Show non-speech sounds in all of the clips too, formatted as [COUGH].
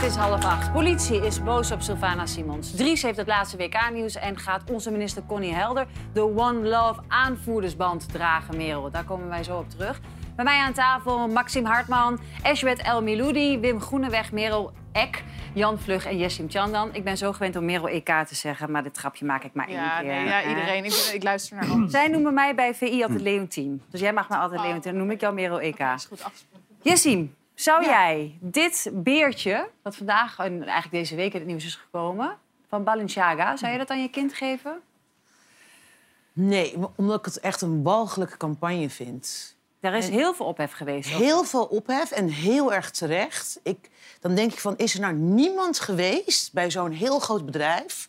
Het is half acht. Politie is boos op Sylvana Simons. Dries heeft het laatste WK-nieuws en gaat onze minister Connie Helder de One Love aanvoerdersband dragen, Merel. Daar komen wij zo op terug. Bij mij aan tafel Maxime Hartman, Eshwet El Miloudi, Wim Groeneweg, Merel Ek, Jan Vlug en Jessim Chandan. Ik ben zo gewend om Merel EK te zeggen, maar dit grapje maak ik maar één Ja, keer. nee, ja, iedereen. Ik, ik luister naar alles. Zij noemen mij bij VI altijd Leontien. Dus jij mag mij altijd Leontien. Dan noem ik jou Merel EK. Dat is goed afgesproken. Jessim, zou Ja. jij dit beertje, dat vandaag en eigenlijk deze week in het nieuws is gekomen, van Balenciaga, zou je dat aan je kind geven? Nee, omdat ik het echt een walgelijke campagne vind. Daar is heel veel ophef geweest. Heel veel ophef en heel erg terecht. Ik, dan denk ik van, is er nou niemand geweest bij zo'n heel groot bedrijf?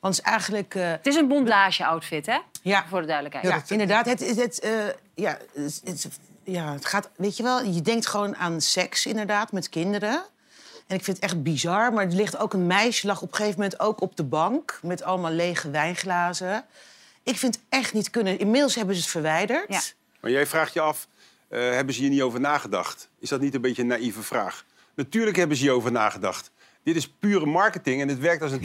Want het is eigenlijk... eh, Het is een bondage-outfit, hè? ja, Voor de duidelijkheid. ja, inderdaad. Het, het, het, eh, ja, het, het- ja, het gaat, weet je wel, je denkt gewoon aan seks inderdaad met kinderen. En ik vind het echt bizar, maar er ligt ook een meisje, lag op een gegeven moment ook op de bank met allemaal lege wijnglazen. Ik vind het echt niet kunnen. Inmiddels hebben ze het verwijderd. Ja. Maar jij vraagt je af, eh, hebben ze hier niet over nagedacht? Is dat niet een beetje een naïeve vraag? Natuurlijk hebben ze hierover nagedacht. Dit is pure marketing en het werkt als een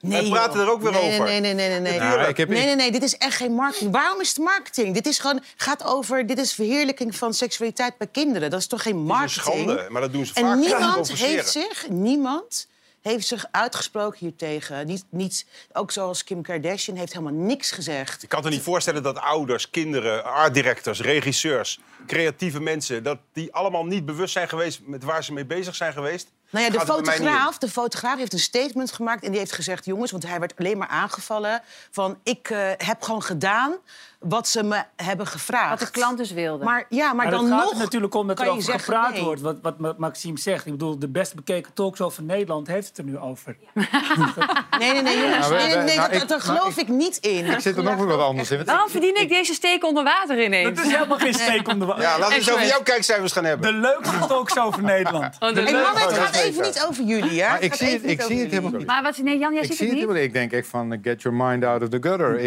Wij praten joh. er ook weer nee, over. Nee, nee, nee, nee. nee. Ik heb- Nee, nee, nee, dit is echt geen marketing. Waarom is het marketing? Dit is gewoon, gaat over, dit is verheerlijking van seksualiteit bij kinderen. Dat is toch geen Het is een marketing? schande, maar dat doen ze En vaak. te niemand heeft zich, niemand heeft zich uitgesproken hiertegen. Niet, niet, ook zoals Kim Kardashian heeft helemaal niks gezegd. Ik kan me niet voorstellen dat ouders, kinderen, artdirectors, regisseurs, creatieve mensen... dat die allemaal niet bewust zijn geweest met waar ze mee bezig zijn geweest. Nou ja, de Gaat fotograaf, de fotograaf heeft een statement gemaakt en die heeft gezegd... jongens, want hij werd alleen maar aangevallen... van ik eh, heb gewoon gedaan wat ze me hebben gevraagd. Wat de klant dus wilde. Maar ja, maar, Maar dan het gaat nog er natuurlijk om dat er over zeggen, gepraat nee. wordt. Wat, wat Ma- Maxime zegt. Ik bedoel, de best bekeken talkshow van Nederland heeft het er nu over. [LAUGHS] Nee, nee, nee, jongens. Nou, Nee, nee, nou, dat, daar maar geloof ik, niet in. Ik zit er nog wel wat anders in. want Waarom verdien ik deze steek onder water ineens? Het is helemaal geen steek [LAUGHS] om de wa- Ja, laten we eens over jouw kijkcijfers gaan hebben. De leukste talkshow van Nederland. Oh, leuk- mannen, het dat gaat even niet over jullie, hè? Ik zie het, het helemaal niet. Maar wat, nee, Jan, jij Ik ziet zie het het niet? helemaal niet. Ik denk echt van get your mind out of the gutter.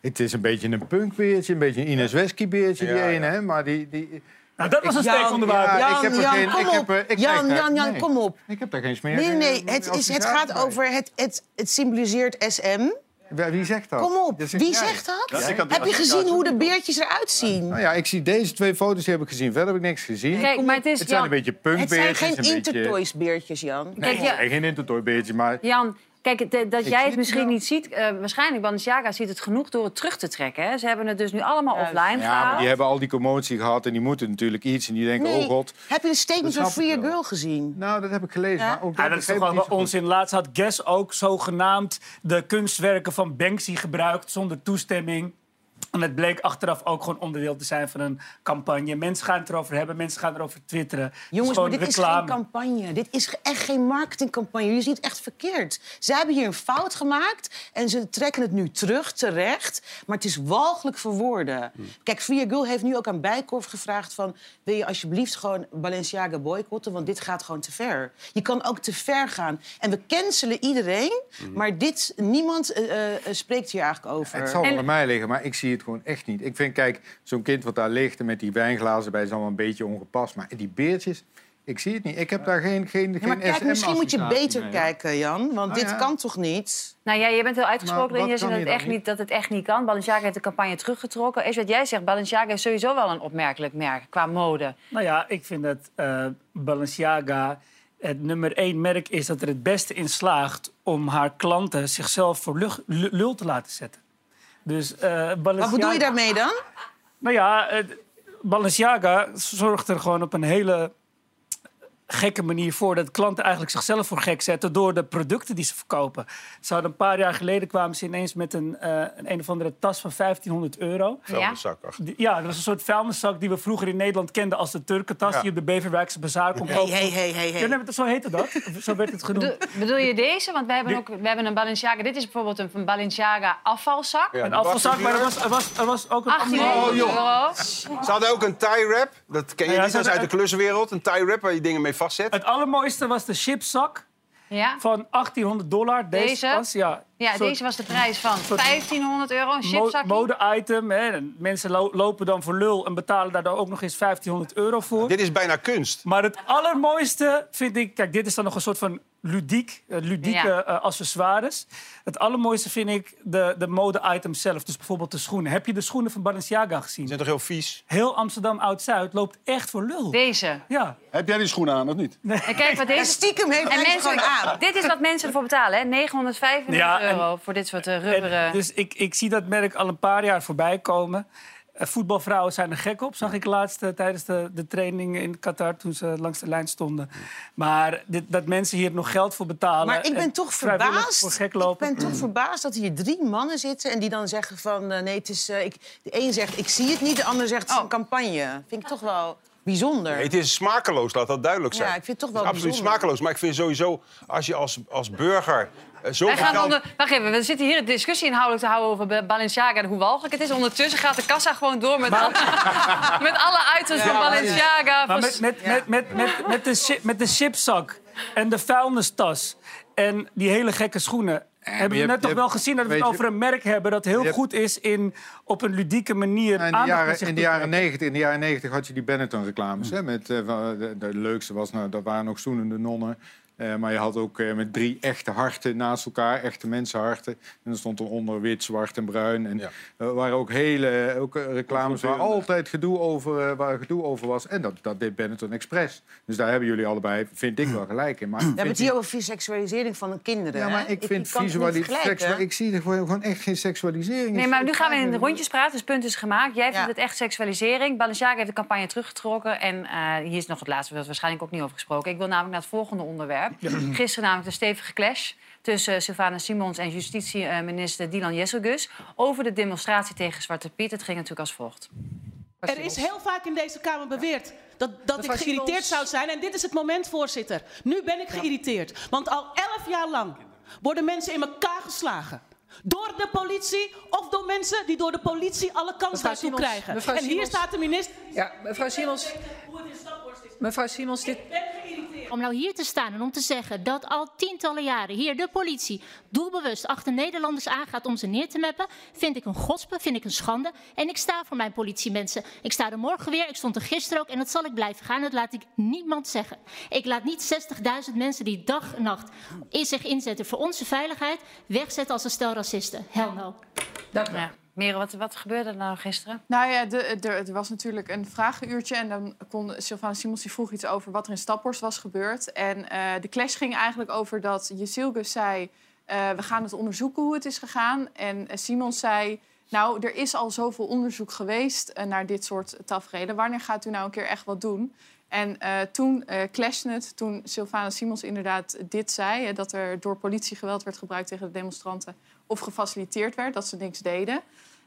Het is een beetje een punkbeertje, een beetje een Ines Wesky-beertje, die Ja, ene. hè, Maar die, die, Nou, dat was een steek onder water. Ja, Jan, ik heb er Jan, geen- kom ik heb op. ik Jan, Jan, Jan, nee. kom op. ik heb daar geen smeer. Nee, nee, eh, Het, is, het gaat over... Het, het, het symboliseert SM. Wie zegt dat? Kom op. Dat Wie zegt dat? Heb je gezien hoe de beertjes eruit zien? Nou ja, ik zie deze twee foto's die heb ik gezien. Verder heb ik niks gezien. Kijk, maar het is... het zijn Jan, een beetje Het zijn punkbeertjes. geen intertoys-beertjes, Jan. Nee, Kijk, ja- nee, geen intertoybeertje, maar... Jan, kijk, het- dat jij het misschien wel. niet ziet... eh, waarschijnlijk, Balenciaga ziet het genoeg door het terug te trekken. Hè? Ze hebben het dus nu allemaal Juist. offline Ja, maar die hebben al die commotie gehad en die moeten natuurlijk iets. En die denken, Nee. oh god. Heb je de statement Dat van Free wel. Girl gezien? Nou, dat heb ik gelezen. Ja? Maar ook Ja, dat is toch wel onzin. Laatst had Guess ook zogenaamd de kunstwerken van Banksy gebruikt zonder toestemming. En het bleek achteraf ook gewoon onderdeel te zijn van een campagne. Mensen gaan het erover hebben, mensen gaan erover twitteren. Jongens, maar dit is geen campagne. Dit is echt geen marketingcampagne. Jullie zien het echt verkeerd. Ze hebben hier een fout gemaakt en ze trekken het nu terug, terecht. Maar het is walgelijk voor woorden. Kijk, Free Girl heeft nu ook aan Bijkorf gevraagd van... wil je alsjeblieft gewoon Balenciaga boycotten, want dit gaat gewoon te ver. Je kan ook te ver gaan. En we cancelen iedereen, maar dit, niemand eh, eh, spreekt hier eigenlijk over. Het zal wel En- aan mij liggen, maar ik zie het gewoon echt niet. Ik vind, kijk, zo'n kind wat daar ligt en met die wijnglazen bij is allemaal een beetje ongepast. Maar die beertjes, ik zie het niet. Ik heb daar geen, geen, Ja, geen maar kijk, misschien moet je beter mee. kijken, Jan. Want Nou dit ja. kan toch niet? Nou ja, je bent heel uitgesproken en je kan dat het, echt niet, dat het echt niet kan. Balenciaga heeft de campagne teruggetrokken. Is wat jij zegt, Balenciaga is sowieso wel een opmerkelijk merk qua mode. Nou ja, ik vind dat eh, Balenciaga het nummer één merk is dat er het beste in slaagt om haar klanten zichzelf voor lul te laten zetten. Dus, eh, Balenciaga, Wat bedoel je daarmee dan? Nou ja, Balenciaga zorgt er gewoon op een hele gekke manier voor dat klanten eigenlijk zichzelf voor gek zetten door de producten die ze verkopen. Ze hadden een paar jaar geleden kwamen ze ineens met een, eh, een, een of andere tas van 1500 euro. Vuilniszak. Die- Ja, dat was een soort vuilniszak die we vroeger in Nederland kenden als de Turkentas Ja. die op de Beverwijkse Bazaar kon Hey, kopen. hey, hey, hey, hey. Ja, nee, zo heette dat. Zo werd het genoemd. Bedoel, bedoel je deze? Want wij hebben, ook, we hebben een Balenciaga. Dit is bijvoorbeeld een, een Balenciaga afvalzak. Ja, Een afvalzak, maar er was, er, was, er was ook een 1800 andere... euro. Ze hadden ook een tie wrap. Dat ken je Ja, niet, dat is uit de kluswereld. Een tie wrap waar je dingen mee vastzet. Het allermooiste was de chipzak. Ja. van 1800 dollar. Deze, Deze? tas, ja. Ja, Soort deze was de prijs van soort- 1500 euro, een chipzakje. mode-item. Mensen lo- lopen dan voor lul en betalen daar dan ook nog eens 1500 euro voor. Dit is bijna kunst. Maar het allermooiste vind ik... Kijk, dit is dan nog een soort van ludiek, eh, ludieke Ja. eh, accessoires. Het allermooiste vind ik de, de mode-item zelf. Dus bijvoorbeeld de schoenen. Heb je de schoenen van Balenciaga Die gezien? zijn toch heel vies? Heel Amsterdam Oud-Zuid loopt echt voor lul. Deze. Ja. Heb jij die schoenen aan of niet? En kijk wat En deze... stiekem heeft En mensen gewoon aan. dit is wat mensen ervoor betalen, hè? 995 Ja, en- euro voor dit soort eh, En rubberen... dus ik, ik zie dat merk al een paar jaar voorbij komen. Eh, voetbalvrouwen zijn er gek op, zag ik laatst eh, tijdens de, de training in Qatar toen ze langs de lijn stonden. Maar dit, dat mensen hier nog geld voor betalen. Maar ik ben en toch verbaasd. Voor gek Ik ben toch verbaasd dat hier drie mannen zitten en die dan zeggen van eh, nee, het is. ik, de een zegt ik zie het niet, de ander zegt het is Oh. een campagne. Vind ik toch wel bijzonder. Nee, het is smakeloos, laat dat duidelijk zijn. Ja, ik vind het toch wel Het is absoluut bijzonder. smakeloos. Maar ik vind sowieso, als je als, als burger eh, Wij gaan onder, wacht even, we zitten hier een discussie inhoudelijk te houden over Ba- Balenciaga en hoe walgelijk het is. Ondertussen gaat de kassa gewoon door met, alle, [LAUGHS] met alle items van Balenciaga. Maar met, met, met, met, met, met, de, met de chipzak en de vuilnistas en die hele gekke schoenen. hebben je we net hebt- toch wel gezien dat we het over een merk hebben dat heel goed is in op een ludieke manier. Ja, in, de jaren, in, de toe jaren trekken. 90, in de jaren 90 had je die Benetton-reclames. hè, Met, eh, de leukste was, nou, dat waren nog zoenende nonnen. Eh, maar je had ook eh, met drie echte harten naast elkaar, echte mensenharten. En er stond eronder wit, zwart en bruin. En Ja. er waren ook hele ook, eh, reclames waar altijd gedoe over, waar gedoe over was. En dat, dat deed Benetton Express. Dus daar hebben jullie allebei, vind ik wel gelijk in. Maar, We hebben vind het hier over seksualisering van de kinderen. ja, hè? maar ik vind kan het niet visuali- vergelijken. seksu- Ik zie er gewoon, echt geen seksualisering. Nee, maar nu gaan we in de rondjes praten, dus het punt is gemaakt. Jij vindt Ja. het echt seksualisering. Balenciaga heeft de campagne teruggetrokken. En eh, hier is nog het laatste, we hebben het waarschijnlijk ook niet over gesproken. Ik wil namelijk naar het volgende onderwerp. Gisteren namelijk de stevige clash tussen Sylvana Simons en justitieminister Dylan Jesselgus... over de demonstratie tegen Zwarte Piet. Het ging natuurlijk als volgt. Er is heel vaak in deze Kamer beweerd dat, dat ik geïrriteerd zou zijn. En dit is het moment, voorzitter. Nu ben ik geïrriteerd. Want al elf jaar lang worden mensen in elkaar geslagen. Door de politie of door mensen die door de politie alle kans Mevrouw daartoe Simons, krijgen. mevrouw en hier Simons. staat de minister. Ja, mevrouw Simons. Mevrouw Simons, dit, Ik ben geïrriteerd. Om nou hier te staan en om te zeggen dat al tientallen jaren hier de politie doelbewust achter Nederlanders aangaat om ze neer te meppen, vind ik een gospe, vind ik een schande. En ik sta voor mijn politiemensen. Ik sta er morgen weer, ik stond er gisteren ook en dat zal ik blijven gaan. Dat laat ik niemand zeggen. Ik laat niet 60.000 mensen die dag en nacht in zich inzetten voor onze veiligheid wegzetten als een stel racisten. Hell no. dank u. Ja. Merel, wat, wat gebeurde er nou gisteren? Nou ja, er was natuurlijk een vragenuurtje. En dan kon Sylvana Simons die vroeg iets over wat er in Staphorst was gebeurd. En eh, de clash ging eigenlijk over dat Jezilgus zei... eh, we gaan het onderzoeken hoe het is gegaan. En eh, Simons zei... Nou, er is al zoveel onderzoek geweest naar dit soort tafereelen. Wanneer gaat u nou een keer echt wat doen? En eh, toen eh clashte het, toen Sylvana Simons inderdaad dit zei... hè, dat er door politie geweld werd gebruikt tegen de demonstranten... of gefaciliteerd werd, dat ze niks deden.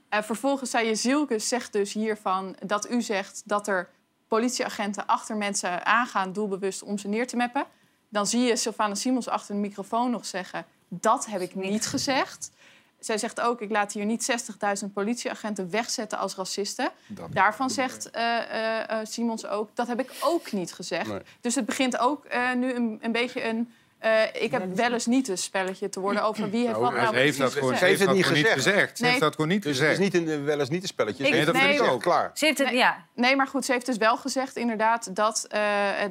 Eh, vervolgens zei je Zielkes zegt dus hiervan dat u zegt dat er politieagenten achter mensen aangaan doelbewust om ze neer te meppen. Dan zie je Sylvana Simons achter de microfoon nog zeggen dat heb ik niet gezegd. Zij zegt ook, ik laat hier niet 60.000 politieagenten wegzetten als racisten. Daarvan zegt eh, eh, eh, Simons ook, dat heb ik ook niet gezegd. Nee. Dus het begint ook nu een, een beetje een... eh, ik heb wel eens niet een spelletje te worden over wie heeft wat Ze nou heeft dat gewoon, gezegd. ze heeft het dat niet gewoon niet gezegd. gezegd. Ze heeft dat gewoon niet Dus het gezegd. is niet een, wel eens niet een spelletje. Ik- Nee, dat nee, vind ik ook. Klaar. Ze heeft het, ja, Nee, maar goed, ze heeft dus wel gezegd inderdaad dat, eh,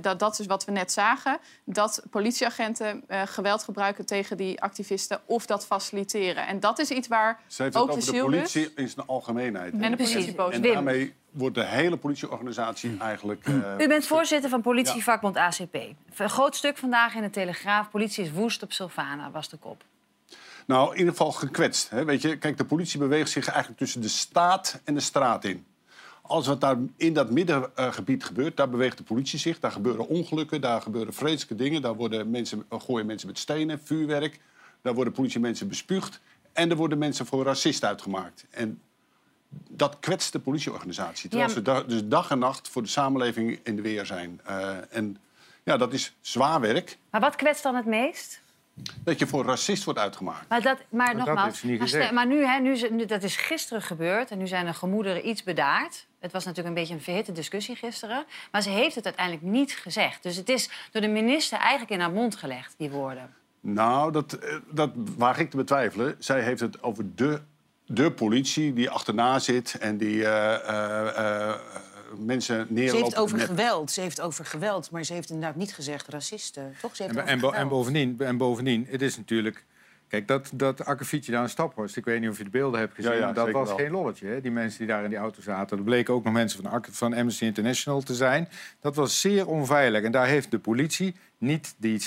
dat dat is wat we net zagen, dat politieagenten eh, geweld gebruiken tegen die activisten of dat faciliteren. En dat is iets waar Ze heeft het ook de over de Zielbus politie in zijn algemeenheid. en de Precies. politie boos En daarmee wordt de hele politieorganisatie eigenlijk... eh, U bent voorzitter van politievakbond ACP. Een groot stuk vandaag in de Telegraaf. Politie is woest op Sylvana, was de kop. Nou, in ieder geval gekwetst. Hè? Weet je, kijk, de politie beweegt zich eigenlijk tussen de staat en de straat in. Alles wat daar in dat middengebied gebeurt, daar beweegt de politie zich. Daar gebeuren ongelukken, daar gebeuren vreselijke dingen. Daar worden mensen, gooien mensen met stenen, vuurwerk. Daar worden politiemensen bespuugd. En er worden mensen voor racist uitgemaakt. En dat kwetst de politieorganisatie. Terwijl Ja, ze da- dus dag en nacht voor de samenleving in de weer zijn. Eh, en ja, dat is zwaar werk. Maar wat kwetst dan het meest? Dat je voor racist wordt uitgemaakt. Maar, dat, maar, nogmaals, heeft ze niet maar, gezegd. stel- maar nu, hè, nu, dat is gisteren gebeurd en nu zijn de gemoederen iets bedaard. Het was natuurlijk een beetje een verhitte discussie gisteren. Maar ze heeft het uiteindelijk niet gezegd. Dus het is door de minister eigenlijk in haar mond gelegd, die woorden. Nou, dat, eh, dat waag ik te betwijfelen. Zij heeft het over de, de politie die achterna zit en die eh, eh, eh, mensen Ze neerloopt. heeft over met- geweld, ze heeft over geweld, maar ze heeft inderdaad niet gezegd racisten. Toch? Ze heeft En, over en, bo- en, geweld. bovendien, en bovendien, het is natuurlijk... Kijk, dat, dat akkefietje daar in Staphorst, ik weet niet of je de beelden hebt gezien... Ja, ja, dat was wel. geen lolletje, hè? die mensen die daar in die auto zaten. Er bleken ook nog mensen van, van Amnesty International te zijn. Dat was zeer onveilig. En daar heeft de politie, niet die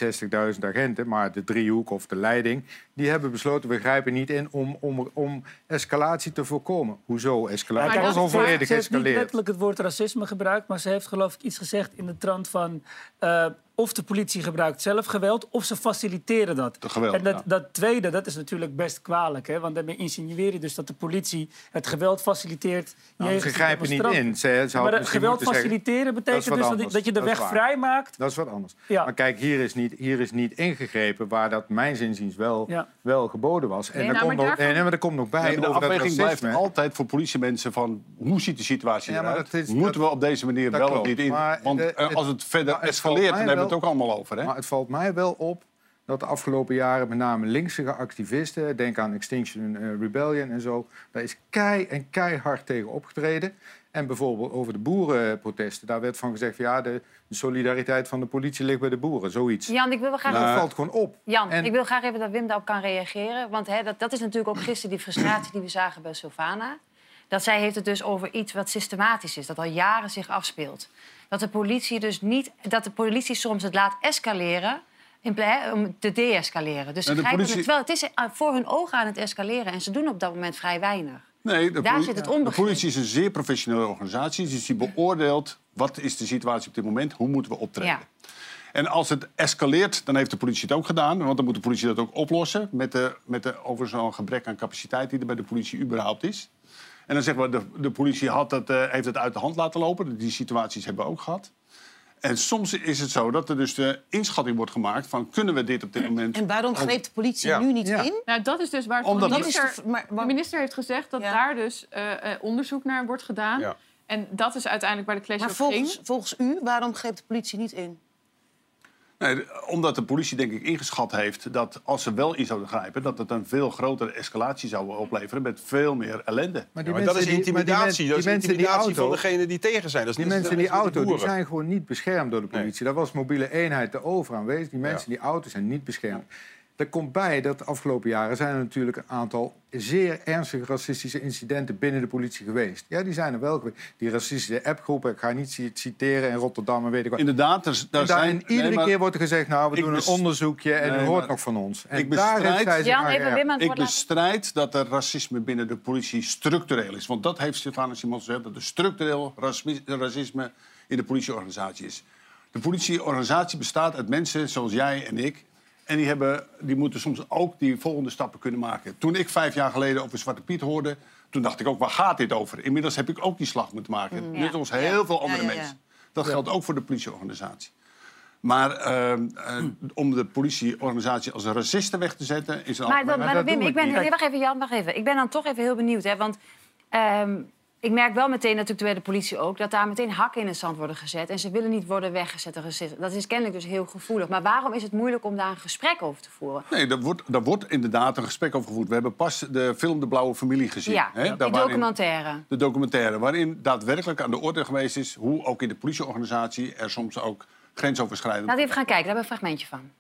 60.000 agenten... maar de driehoek of de leiding, die hebben besloten... we grijpen niet in om, om, om escalatie te voorkomen. Hoezo escalatie? Maar Het was al ze heeft- volledig Ze heeft niet escaleerd. letterlijk het woord racisme gebruikt, maar ze heeft geloof ik iets gezegd in de trant van... eh, of de politie gebruikt zelf geweld, of ze faciliteren dat. Geweld, en dat, ja. dat tweede, dat is natuurlijk best kwalijk. Hè? Want daarmee insinueer je dus dat de politie het geweld faciliteert... Nou, ze grijpen niet in. Ze, ze maar het geweld zeggen- faciliteren Dat betekent dus dat, anders. dat je de Dat weg vrij maakt. Dat is wat anders. Ja. Maar kijk, hier is, niet, hier is niet ingegrepen waar dat mijn zinziens wel, Ja. wel geboden was. En Nee, er nou, komt nog, daarvan- nee, maar er komt nog bij Nee, de over dat afweging blijft altijd voor politiemensen van hoe ziet de situatie Ja, maar eruit? Moeten dat- we op deze manier wel of niet in? Want eh, het- als het verder escaleert, het ook allemaal over. Hè? Maar het valt mij wel op dat de afgelopen jaren met name linkse activisten... denk aan Extinction eh, Rebellion en zo... daar is kei en keihard tegen opgetreden. En bijvoorbeeld over de boerenprotesten... daar werd van gezegd... van, ja, de, solidariteit van de politie ligt bij de boeren, zoiets. Jan, ik wil wel graag... dat valt gewoon op. Jan, En- ik wil graag even dat Wim daarop kan reageren. Want hè, dat, dat is natuurlijk ook gisteren die frustratie die we zagen bij Sylvana. Dat zij heeft het dus over iets wat systematisch is, dat al jaren zich afspeelt. Dat de politie dus niet, dat de politie soms het laat escaleren. In om te de-escaleren. Dus ze de politie- het, terwijl het is eh, voor hun ogen aan het escaleren. En ze doen op dat moment vrij weinig. Nee, de, Daar zit het de politie is een zeer professionele organisatie. Dus die beoordeelt wat is de situatie op dit moment, hoe moeten we optreden. Ja. En als het escaleert, dan heeft de politie het ook gedaan. Want dan moet de politie dat ook oplossen. Met de, met de over zo'n gebrek aan capaciteit die er bij de politie überhaupt is. En dan zeggen we, de, de politie had het, eh, heeft het uit de hand laten lopen. Die situaties hebben we ook gehad. En soms is het zo dat er dus de inschatting wordt gemaakt van... kunnen we dit op dit moment... En waarom greep de politie Ja. nu niet Ja. in? Nou, dat is dus waar Omdat- de Dat is minister, de- maar- maar- de minister heeft gezegd dat Ja. daar dus eh, eh, onderzoek naar wordt gedaan. Ja. En dat is uiteindelijk waar de clash Maar ging. volgens, volgens u, waarom greep de politie niet in? Nee, omdat de politie denk ik ingeschat heeft dat als ze wel in zouden grijpen... dat het een veel grotere escalatie zou opleveren met veel meer ellende. Maar, Ja, maar dat is die- die intimidatie. Dat is die mensen in die intimidatie van auto- degene die tegen zijn. Dat is Die niet mensen in die dat auto die zijn gewoon niet beschermd door de politie. Daar was mobiele eenheid de over aanwezig. Die mensen in die auto zijn niet beschermd. Er komt bij dat de afgelopen jaren zijn er natuurlijk een aantal zeer ernstige racistische incidenten binnen de politie geweest. Ja, die zijn er wel geweest. Die racistische appgroepen, ik ga niet ci- citeren in Rotterdam en weet ik wat. Inderdaad, er, daar En daar- zijn... en iedere nee, maar keer wordt er gezegd, nou, we ik doen een onderzoekje en Nee, u hoort maar nog van ons. En ik daar bestrijd- Jan, aan even geërgerd. Wim aan het Ik bestrijd dat er racisme binnen de politie structureel is. Want dat heeft Stefano Simons gezegd, dat er structureel racisme in de politieorganisatie is. De politieorganisatie bestaat uit mensen zoals jij en ik. En die, hebben, die moeten soms ook die volgende stappen kunnen maken. Toen ik vijf jaar geleden over Zwarte Piet hoorde... toen dacht ik ook, waar gaat dit over? Inmiddels heb ik ook die slag moeten maken. Net als heel veel andere Ja, ja, ja. mensen. Dat geldt ook voor de politieorganisatie. Maar ehm, eh, om de politieorganisatie als een racisten weg te zetten... is een Maar, dan, maar dat Wim, doen we ik ben, niet. nee, wacht even, Jan, wacht even. Ik ben dan toch even heel benieuwd. Hè, want ehm, ik merk wel meteen, natuurlijk bij de politie ook... dat daar meteen hakken in het zand worden gezet. En ze willen niet worden weggezet. Dat is kennelijk dus heel gevoelig. Maar waarom is het moeilijk om daar een gesprek over te voeren? Nee, daar wordt, daar wordt inderdaad een gesprek over gevoerd. We hebben pas de film De Blauwe Familie gezien. Ja, hè, die waarin- documentaire. de documentaire, waarin daadwerkelijk aan de orde geweest is... hoe ook in de politieorganisatie er soms ook grensoverschrijdend... Laten we even gaan kijken, daar hebben we een fragmentje van.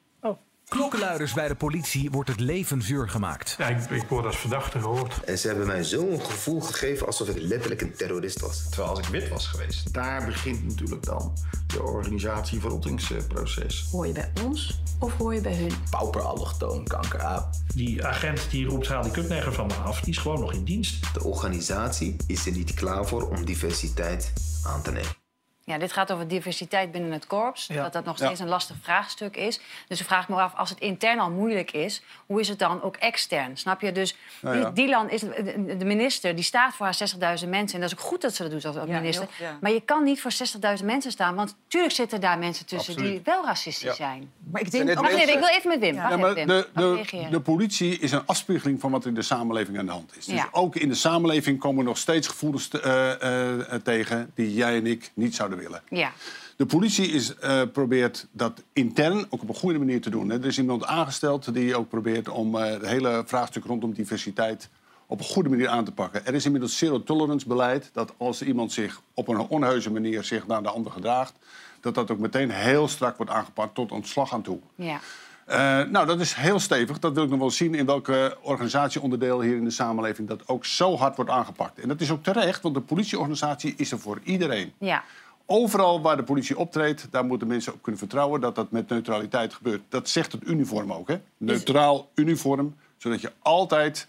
Klokkenluiders bij de politie wordt het leven zuur gemaakt. Ja, ik, ik word als verdachte gehoord. En ze hebben mij zo'n gevoel gegeven alsof ik letterlijk een terrorist was. Terwijl als ik wit was geweest, daar begint natuurlijk dan de organisatie-verrottingsproces. Hoor je bij ons of hoor je bij hun? Pauperallochtoon, kankeraap. Die agent die roept, haal die kutnegger van me af, die is gewoon nog in dienst. De organisatie is er niet klaar voor om diversiteit aan te nemen. Ja, dit gaat over diversiteit binnen het korps. Ja. Dat dat nog Ja. steeds een lastig vraagstuk is. Dus ik vraag me af, als het intern al moeilijk is... hoe is het dan ook extern? Snap je? Dus Nou ja. Dylan is de minister, die staat voor haar 60.000 mensen. En dat is ook goed dat ze dat doet als Ja, minister. heel- ja. Maar je kan niet voor 60.000 mensen staan. Want natuurlijk zitten daar mensen tussen die wel racistisch Ja. zijn. Maar ik denk. Wacht even, ik wil even met Wim. Wacht Ja, even, maar Wim. de, de, politie is een afspiegeling van wat er in de samenleving aan de hand is. Dus Ja. ook in de samenleving komen nog steeds gevoelens te- eh, eh, tegen... die jij en ik niet zouden willen. Ja. De politie is, eh, probeert dat intern ook op een goede manier te doen. Hè. Er is iemand aangesteld die ook probeert om eh, het hele vraagstuk rondom diversiteit op een goede manier aan te pakken. Er is inmiddels zero tolerance beleid dat als iemand zich op een onheuse manier zich naar de ander gedraagt, dat dat ook meteen heel strak wordt aangepakt tot ontslag aan toe. Ja. Uh, nou, dat is heel stevig. Dat wil ik nog wel zien in welke organisatieonderdeel hier in de samenleving dat ook zo hard wordt aangepakt. En dat is ook terecht, want de politieorganisatie is er voor iedereen. Ja. Overal waar de politie optreedt, daar moeten mensen op kunnen vertrouwen dat dat met neutraliteit gebeurt. Dat zegt het uniform ook, hè? Neutraal uniform, zodat je altijd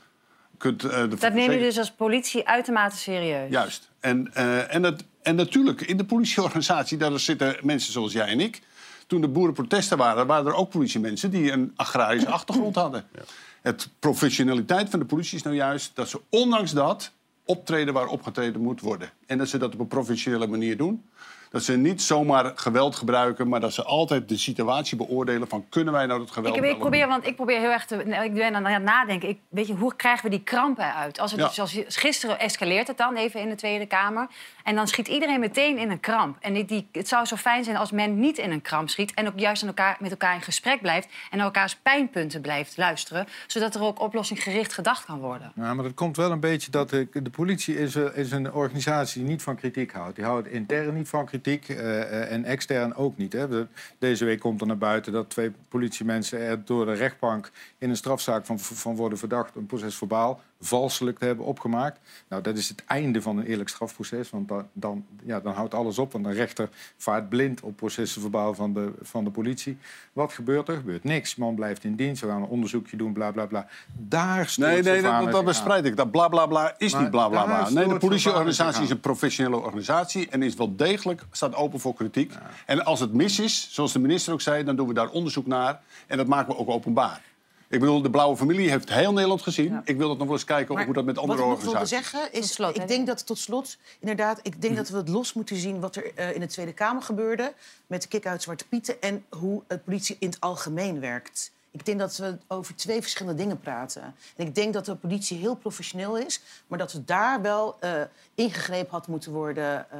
kunt. Uh, de dat neem je dus als politie uitermate serieus. Juist. En, uh, en, dat, en natuurlijk, in de politieorganisatie, daar zitten mensen zoals jij en ik. Toen de boerenprotesten waren, waren er ook politiemensen die een agrarische achtergrond hadden. Ja. Het professionaliteit van de politie is nou juist dat ze ondanks dat optreden waar opgetreden moet worden. En dat ze dat op een professionele manier doen. Dat ze niet zomaar geweld gebruiken, maar dat ze altijd de situatie beoordelen van kunnen wij nou dat geweld ik, ik probeer, want ik probeer heel erg te ik ben aan het nadenken. Ik, weet je, hoe krijgen we die krampen uit? Als het Ja. dus, als gisteren escaleert het dan even in de Tweede Kamer. En dan schiet iedereen meteen in een kramp. En het zou zo fijn zijn als men niet in een kramp schiet. En ook juist aan elkaar, met elkaar in gesprek blijft. En naar elkaars pijnpunten blijft luisteren. Zodat er ook oplossingsgericht gedacht kan worden. Ja, maar dat komt wel een beetje dat de, de politie is, eh, is een organisatie die niet van kritiek houdt. Die houdt intern niet van kritiek eh, eh, en extern ook niet. Hè. De- deze week komt er naar buiten dat twee politiemensen er door de rechtbank in een strafzaak van, van worden verdacht een proces verbaal valselijk te hebben opgemaakt. Nou, dat is het einde van een eerlijk strafproces, want dan, dan, ja, dan houdt alles op. Want een rechter vaart blind op processen verbaal van de, van de politie. Wat gebeurt er? Er gebeurt niks. Man blijft in dienst, we gaan een onderzoekje doen, bla bla bla. Daar stoort Nee, nee, dat, dat bespreid ik. Dat bla bla bla is Maar niet bla bla bla. Nee, de politieorganisatie is een professionele organisatie en is wel degelijk, staat open voor kritiek. En als het mis is, zoals de minister ook zei, dan doen we daar onderzoek naar en dat maken we ook openbaar. Ik bedoel, de Blauwe Familie heeft heel Nederland gezien. Ik wil dat nog wel eens kijken Maar hoe dat met andere Wat ik nog wilde organisaties zeggen is, slot, hè? ik denk dat tot slot, inderdaad, ik denk dat we het los moeten zien wat er eh, in de Tweede Kamer gebeurde met de kick-out Zwarte Pieten en hoe de politie in het algemeen werkt. Ik denk dat we over twee verschillende dingen praten. En ik denk dat de politie heel professioneel is, maar dat we daar wel eh, ingegrepen had moeten worden eh,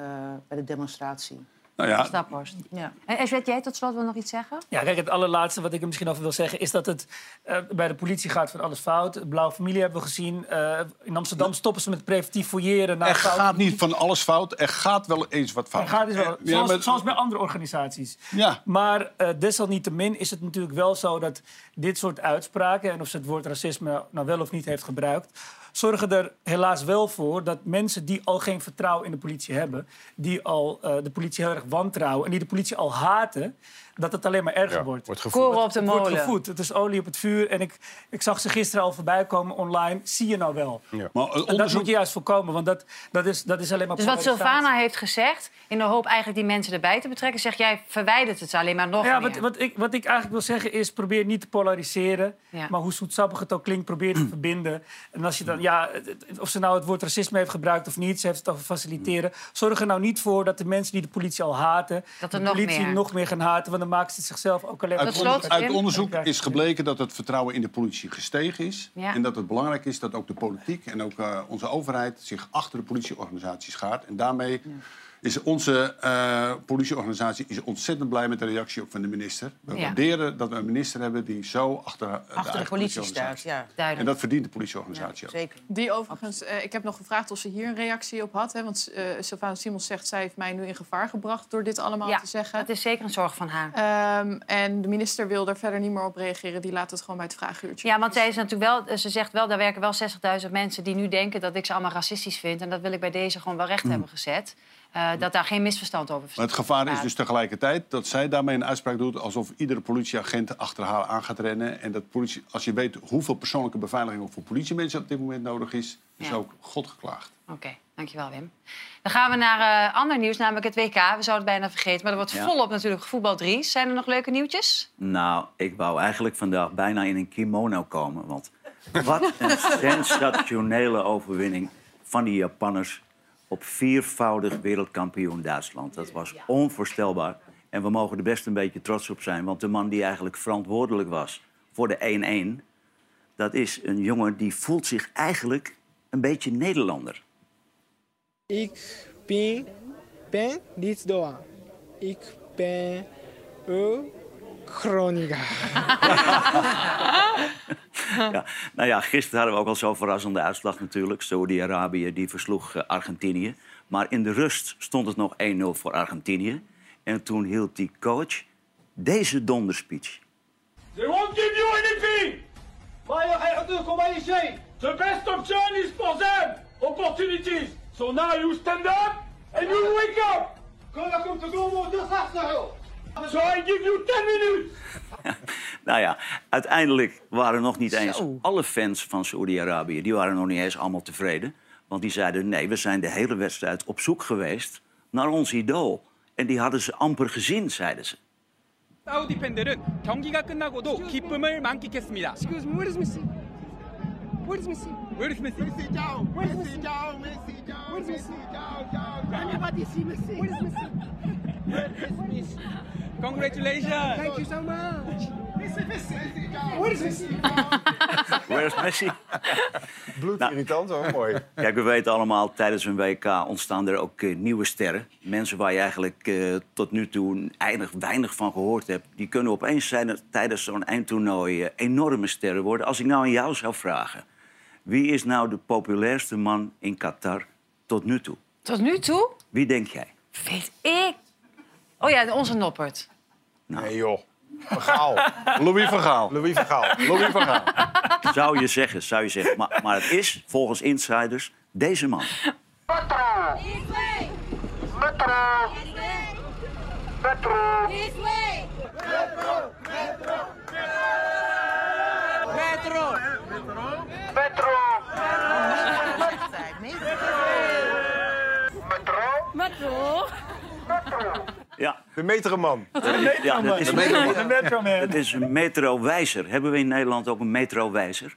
bij de demonstratie. Nou ja, Staphorst. Ja. En Eswet, jij tot slot wil nog iets zeggen? Ja, kijk, het allerlaatste wat ik er misschien over wil zeggen... is dat het eh, bij de politie gaat van alles fout. De Blauwe Familie hebben we gezien. Eh, in Amsterdam stoppen ze met preventief fouilleren. naar er gaat niet van alles fout. Er gaat wel eens wat fout. Er gaat wel, ja, zoals, maar- zoals bij andere organisaties. Ja. Maar eh, desalniettemin is het natuurlijk wel zo dat dit soort uitspraken... en of ze het woord racisme nou wel of niet heeft gebruikt... zorgen er helaas wel voor dat mensen die al geen vertrouwen in de politie hebben... die al eh, de politie heel erg wantrouwen en die de politie al haten... dat het alleen maar erger wordt. wordt Koren op de Het wordt molen. gevoed. Het is olie op het vuur. En ik, ik zag ze gisteren al voorbij komen online. Zie je nou wel? Maar En dat onderzoek- moet je juist voorkomen, want dat, dat, is, dat is alleen maar Dus wat. Sylvana heeft gezegd, in de hoop eigenlijk die mensen erbij te betrekken, zeg jij verwijdert het alleen maar nog Ja, meer. wat, wat, ik, wat ik eigenlijk wil zeggen is, probeer niet te polariseren. Ja. Maar hoe zoetsappig het ook klinkt, probeer te verbinden. En als je dan, ja, of ze nou het woord racisme heeft gebruikt of niet, ze heeft het over faciliteren. Zorg er nou niet voor dat de mensen die de politie al haten, Dat er de nog politie meer. nog meer gaan haten. Want dan maken ze het zichzelf ook alleen maar Uit, onder- uit onderzoek is gebleken dat het vertrouwen in de politie gestegen is. Ja. En dat het belangrijk is dat ook de politiek en ook eh, onze overheid zich achter de politieorganisatie schaart. En daarmee is onze eh, politieorganisatie is ontzettend blij met de reactie ook van de minister. We Ja. waarderen dat we een minister hebben die zo achter, eh, Achter de politie staat, ja. En Duidelijk. dat verdient de politieorganisatie ook. Zeker. Die overigens, eh, ik heb nog gevraagd of ze hier een reactie op had. Hè, want eh Sylvana Simons zegt, zij heeft mij nu in gevaar gebracht door dit allemaal Ja, te zeggen. dat is zeker een zorg van haar. Ehm, en de minister wil er verder niet meer op reageren. Die laat het gewoon bij het vragenuurtje. Ja, want zij is natuurlijk wel, ze zegt wel, daar werken wel 60.000 mensen die nu denken dat ik ze allemaal racistisch vind. En dat wil ik bij deze gewoon wel recht hebben gezet. Eh, dat daar geen misverstand over Maar het gevaar is dus tegelijkertijd dat zij daarmee een uitspraak doet... alsof iedere politieagent achter haar aan gaat rennen. En dat politie, als je weet hoeveel persoonlijke beveiliging... ook voor politiemensen op dit moment nodig is... is Ja. ook God geklaagd. Oké, dankjewel Wim. Dan gaan we naar eh, ander nieuws, namelijk het WK. We zouden het bijna vergeten, maar er wordt Ja. volop natuurlijk voetbal 3. Zijn er nog leuke nieuwtjes? Nou, ik wou eigenlijk vandaag bijna in een kimono komen. Want wat een [LAUGHS] sensationele overwinning van die Japanners op viervoudig wereldkampioen Duitsland. Dat was onvoorstelbaar. En we mogen er best een beetje trots op zijn. Want de man die eigenlijk verantwoordelijk was voor de 1-1... dat is een jongen die voelt zich eigenlijk een beetje Nederlander. Ik ben, ben niet doa. Ik ben een Groninger. [LAUGHS] Ja. Nou ja, gisteren hadden we ook al zo'n verrassende uitslag natuurlijk. Saudi-Arabië die versloeg eh, Argentinië. Maar in de rust stond het nog 1-0 voor Argentinië. En toen hield die coach deze donderspeech. They won't give you anything! ما يعطيكم أي شيء. The best option is for them. Opportunities. So now you stand up and you wake up. كلكم تقوموا وتصحصحوا. So I give you 10 minutes. Nou ja, uiteindelijk waren nog niet eens alle fans van Saoedi-Arabië... die waren nog niet eens allemaal tevreden. Want die zeiden, nee, we zijn de hele wedstrijd op zoek geweest naar ons idool. En die hadden ze amper gezien, zeiden ze. 사우디 팬들은 경기가 끝나고도 기쁨을 만끽했습니다. Excuse me, where is Messi? Where is Messi? Where is Messi? Messi down. Where is Messi? down. Messi down. Where is Messi? down, down. Everybody see Messi. Where is Messi? Where is Messi? Congratulations. Thank you so much. Messi, Messi. Where is Messi? Where is Messi? Bloedirritant, hoor. Mooi. Kijk, we weten allemaal, tijdens een WK ontstaan er ook eh, nieuwe sterren. Mensen waar je eigenlijk eh, tot nu toe eindig, weinig van gehoord hebt. Die kunnen opeens zijn er tijdens zo'n eindtoernooi eh, enorme sterren worden. Als ik nou aan jou zou vragen... wie is nou de populairste man in Qatar tot nu toe? Tot nu toe? Wie denk jij? Weet ik. Oh ja, onze Noppert. Nee, joh. Vergaal. [LAUGHS] Louis van Gaal. Louis van Gaal. Louis van Gaal. Zou je zeggen, zou je zeggen. Maar, maar het is, volgens insiders, deze man. Metro. Metro. Metro. Ja. De metroman. Ja, dat is, De metroman. De metroman. Het is een metrowijzer. Hebben we in Nederland ook een metrowijzer?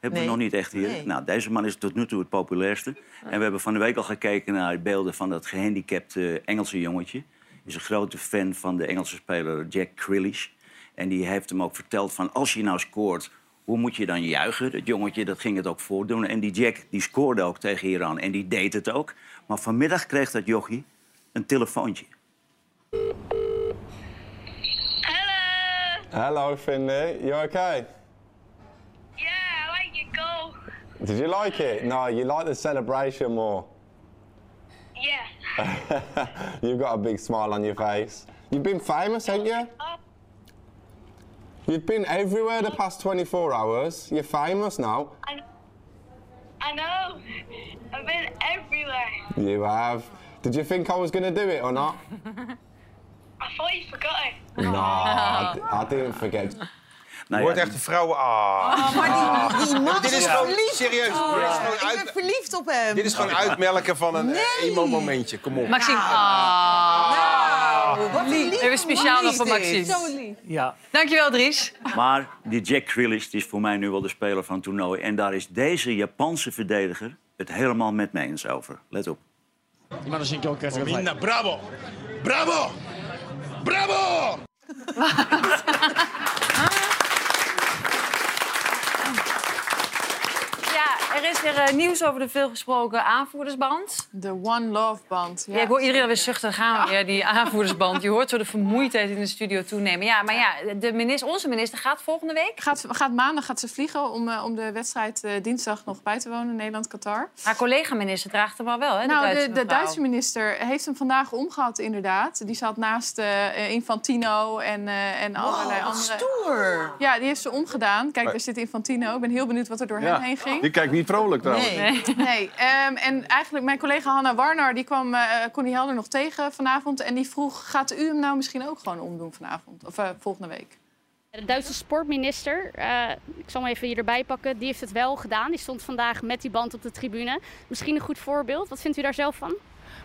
Hebben we nog niet echt hier. Nee. Nou, deze man is tot nu toe het populairste. En we hebben van de week al gekeken naar beelden van dat gehandicapte Engelse jongetje. Hij is een grote fan van de Engelse speler Jack Grealish. En die heeft hem ook verteld van als je nou scoort, hoe moet je dan juichen? Dat jongetje dat ging het ook voordoen. En die Jack die scoorde ook tegen Iran en die deed het ook. Maar vanmiddag kreeg dat jochie een telefoontje. Hello, Hello, Finley. You okay? Yeah, I like your goal. Did you like it? No, you like the celebration more. Yeah. [LAUGHS] You've got a big smile on your face. You've been famous, haven't you? Oh. You've been everywhere the past 24 hours. You're famous now. I, I know. I've been everywhere. You have. Did you think I was going to do it or not? [LAUGHS] I thought you forgot it. [LAUGHS] I didn't forget. Nou, Wordt echt een vrouwen. Ah. Oh, maar die, die [LAUGHS] dit is gewoon lief, Serieus, oh, ik ben verliefd op hem. Dit is gewoon uitmelken van een eh, nee. emo momentje. Kom op. Nou. Maxime. Nou, ah. Nou, wat lief. Even speciaal nog voor Maxime. Zo lief. Ja. Dankjewel, Dries. Maar die Jack Grealish is voor mij nu wel de speler van het toernooi. En daar is deze Japanse verdediger het helemaal met mij eens over. Let op. Minna, bravo! Bravo! ¡Bravo! [LAUGHS] er is weer eh, nieuws over de veelgesproken aanvoerdersband. De One Love Band. Ja, ik hoor iedereen weer zuchten. Gaan we weer, die aanvoerdersband. Je hoort zo de [LAUGHS] vermoeidheid in de studio toenemen. Ja, maar ja, de minister, onze minister gaat volgende week. Gaat, gaat maandag gaat ze vliegen om, eh, om de wedstrijd eh, dinsdag nog bij te wonen, Nederland-Qatar. Haar collega-minister draagt hem al wel, hè? nou, Duitse de, de. Duitse minister heeft hem vandaag omgehad, inderdaad. Die zat naast eh, Infantino en, eh, en allerlei wat andere... stoer. Ja, die heeft ze omgedaan. Kijk, daar zit Infantino. Ik ben heel benieuwd wat er door hem heen ging. Die kijkt niet vrolijk trouwens. Nee. nee. ehm, en eigenlijk, mijn collega Hanna Warner die kwam eh Connie Helder nog tegen vanavond. En die vroeg, gaat u hem nou misschien ook gewoon omdoen vanavond? Of eh, volgende week? De Duitse sportminister, eh, ik zal hem even hier erbij pakken, die heeft het wel gedaan. Die stond vandaag met die band op de tribune. Misschien een goed voorbeeld. Wat vindt u daar zelf van?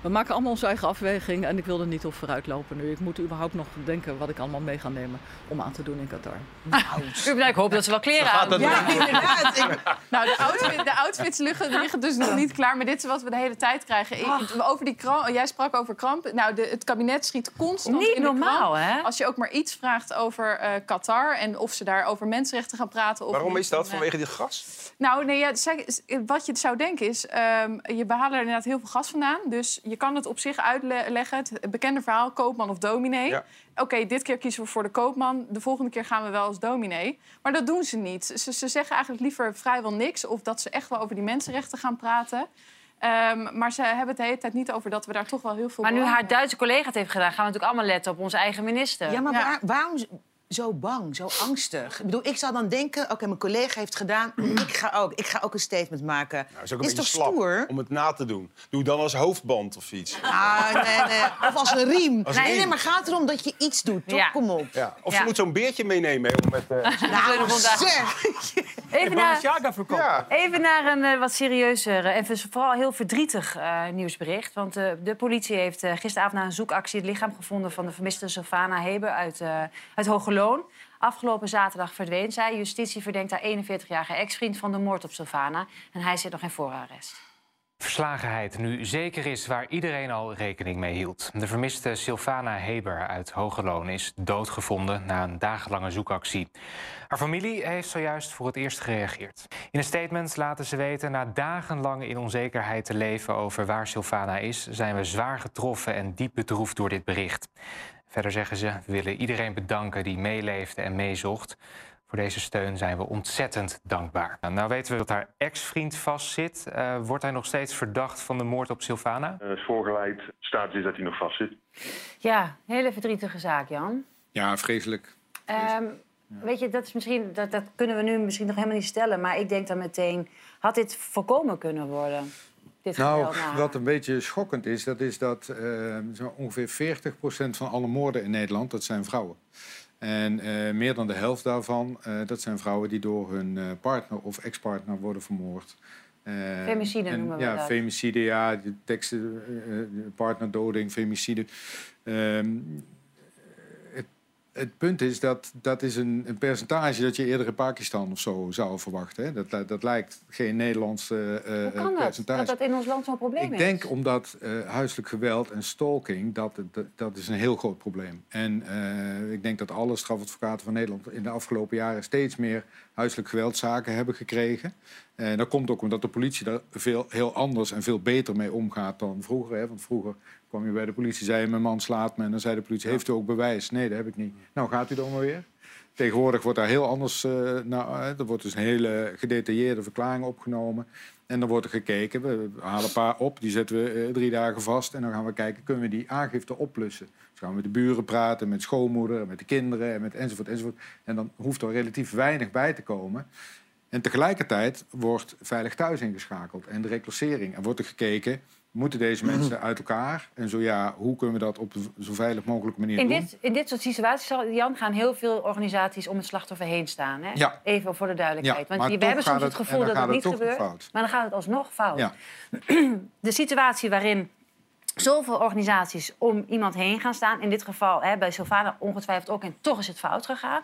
We maken allemaal onze eigen afweging en ik wil er niet op vooruitlopen nu. Ik moet überhaupt nog denken wat ik allemaal mee ga nemen om aan te doen in Qatar. Nou, ik hoop dat ze wel kleren aan doen. Ja, niet. inderdaad. Ik- [LAUGHS] nou, de, outfit, de outfits liggen, liggen dus nog niet klaar. Maar dit is wat we de hele tijd krijgen. Ik- over die kramp, jij sprak over kramp. Nou, de, het kabinet schiet constant Niet in de normaal, kramp. hè? Als je ook maar iets vraagt over eh, Qatar... en of ze daar over mensenrechten gaan praten. Of Waarom niet, is dat? dan, eh, Vanwege dit gas? Nou, nee, ja, zeg- wat je zou denken is... ehm, je behalen er inderdaad heel veel gas vandaan. Dus je kan het op zich uitleggen. Het bekende verhaal, koopman of dominee. Ja. Oké, dit keer kiezen we voor de koopman. De volgende keer gaan we wel als dominee. Maar dat doen ze niet. Ze, ze zeggen eigenlijk liever vrijwel niks. Of dat ze echt wel over die mensenrechten gaan praten. Ehm, maar ze hebben het de hele tijd niet over dat we daar toch wel heel veel... Maar nu haar Duitse collega het heeft gedaan... gaan we natuurlijk allemaal letten op onze eigen minister. Ja, maar waar- waarom zo bang, zo angstig? Ik bedoel, ik zou dan denken, oké, mijn collega heeft gedaan, [CLEARS THROAT] ik ga ook. Ik ga ook een statement maken. Nou, is ook een is beetje toch slap stoer? om het na te doen. Doe dan als hoofdband of iets. Ah, nee, nee. Of als een riem. Als nee, nee, maar gaat erom dat je iets doet, toch? Ja. Kom op. Ja. Of Ja. je moet zo'n beertje meenemen. hè, Om met, eh, Nou, zeg. Even naar, ja. even naar een eh, wat serieuzer en vers- vooral heel verdrietig eh, nieuwsbericht. Want eh, de politie heeft eh, gisteravond na een zoekactie... het lichaam gevonden van de vermiste Sylvana Heber uit, eh uit Afgelopen zaterdag verdween zij. Justitie verdenkt haar 41-jarige ex-vriend van de moord op Sylvana. En hij zit nog in voorarrest. Verslagenheid nu zeker is waar iedereen al rekening mee hield. De vermiste Sylvana Heber uit Hogeloon is doodgevonden na een dagenlange zoekactie. Haar familie heeft zojuist voor het eerst gereageerd. In een statement laten ze weten na dagenlang in onzekerheid te leven over waar Sylvana is, zijn we zwaar getroffen en diep bedroefd door dit bericht. Verder zeggen ze, we willen iedereen bedanken die meeleefde en meezocht. Voor deze steun zijn we ontzettend dankbaar. Nou, nou weten we dat haar ex-vriend vastzit. Eh, wordt hij nog steeds verdacht van de moord op Sylvana? Eh, is voorgeleid. Staat is dat hij nog vastzit. Ja, hele verdrietige zaak, Jan. Ja, vreselijk. Ehm, Weet je, dat, is misschien, dat, dat kunnen we nu misschien nog helemaal niet stellen. Maar ik denk dan meteen, had dit voorkomen kunnen worden? Dit Nou, wat een beetje schokkend is, dat is dat eh, zo ongeveer 40% van alle moorden in Nederland, dat zijn vrouwen. En eh, meer dan de helft daarvan, eh, dat zijn vrouwen die door hun partner of ex-partner worden vermoord. Femicide en- noemen we ja, dat. femicide, ja, de teksten, partnerdoding, femicide. Het, punt is dat dat is een, een percentage dat je eerder in Pakistan of zo zou verwachten. Hè? Dat, dat lijkt geen Nederlands eh, Hoe kan dat? percentage. Dat dat in ons land zo'n probleem Ik is? denk omdat eh, huiselijk geweld en stalking, dat, dat, dat is een heel groot probleem. En ik denk dat alle strafadvocaten van Nederland in de afgelopen jaren steeds meer huiselijk geweldzaken hebben gekregen. En dat komt ook omdat de politie daar veel, heel anders en veel beter mee omgaat dan vroeger. Hè? Want vroeger kwam je bij de politie, zei je, mijn man slaat me. En dan zei de politie, heeft u ook bewijs? Nee, dat heb ik niet. Nou, gaat u dan maar weer? Tegenwoordig wordt daar heel anders... eh nou, eh, er wordt dus een hele gedetailleerde verklaring opgenomen. En dan wordt er gekeken. We halen een paar op, die zetten we eh, drie dagen vast. En dan gaan we kijken, kunnen we die aangifte oplussen? Dus gaan we met de buren praten, met schoonmoeder, met de kinderen... En met enzovoort, enzovoort. En dan hoeft er relatief weinig bij te komen. En tegelijkertijd wordt Veilig Thuis ingeschakeld en de reclassering. En wordt er gekeken, moeten deze mensen uit elkaar? En zo ja, hoe kunnen we dat op zo veilig mogelijke manier In doen? dit, in dit soort situaties, zal- Jan, gaan heel veel organisaties om het slachtoffer heen staan. Hè? Ja. Even voor de duidelijkheid. Ja, Want we hebben soms het het- gevoel dat het niet het toch gebeurt. fout. Maar dan gaat het alsnog fout. Ja. [CLEARS THROAT] De situatie waarin zoveel organisaties om iemand heen gaan staan... in dit geval hè, bij Sylvana ongetwijfeld ook... en toch is het fout gegaan.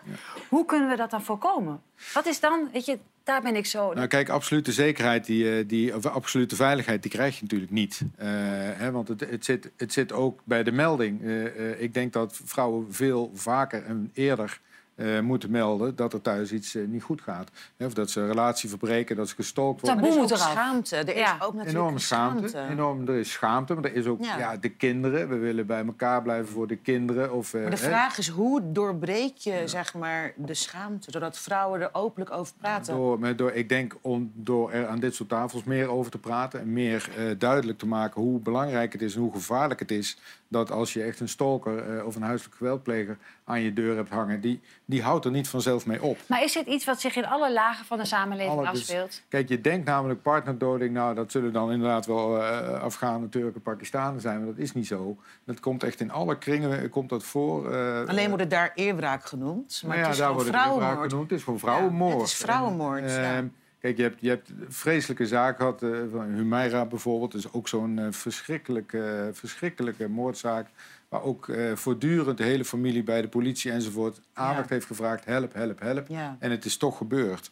Hoe kunnen we dat dan voorkomen? Wat is dan, weet je, daar ben ik zo... Nou, kijk, absolute zekerheid, die, eh, die, of absolute veiligheid, die krijg je natuurlijk niet. Eh, hè, want het, het, zit, het zit ook bij de melding. Eh, ik denk dat vrouwen veel vaker en eerder eh, moeten melden dat er thuis iets eh, niet goed gaat. Hè, of dat ze een relatie verbreken, dat ze gestalkt worden. er is ook schaamte. Er is Ja. ook natuurlijk Enorme schaamte. schaamte. Enorm, er is schaamte, maar er is ook Ja. ja. de kinderen. We willen bij elkaar blijven voor de kinderen. Of, eh, Maar de hè. vraag is, hoe doorbreek je zeg maar, de schaamte... zodat vrouwen er openlijk over praten? Door, met- door, ik denk om door er aan dit soort tafels meer over te praten en meer eh, duidelijk te maken hoe belangrijk het is en hoe gevaarlijk het is dat als je echt een stalker eh, of een huiselijk geweldpleger aan je deur hebt hangen, die, die houdt er niet vanzelf mee op. Maar is dit iets wat zich in alle lagen van de samenleving Alle- dus- afspeelt? Kijk, je denkt namelijk partnerdoding, nou dat zullen dan inderdaad wel eh Afghanen, Turken, Pakistanen zijn, maar dat is niet zo. Dat komt echt in alle kringen eh, komt dat voor. eh, Alleen wordt het daar eerwraak genoemd. Maar Nou ja, het is daar wordt het vrouwenmoord. genoemd. Het is gewoon vrouwenmoord. Ja, het is vrouwenmoord, En, ja. Kijk, je hebt, je hebt vreselijke zaak gehad eh, van Humaira bijvoorbeeld. Dat is ook zo'n eh, verschrikkelijke, verschrikkelijke moordzaak. Waar ook eh, voortdurend de hele familie bij de politie enzovoort aandacht heeft gevraagd. Help, help, help. Ja. En het is toch gebeurd.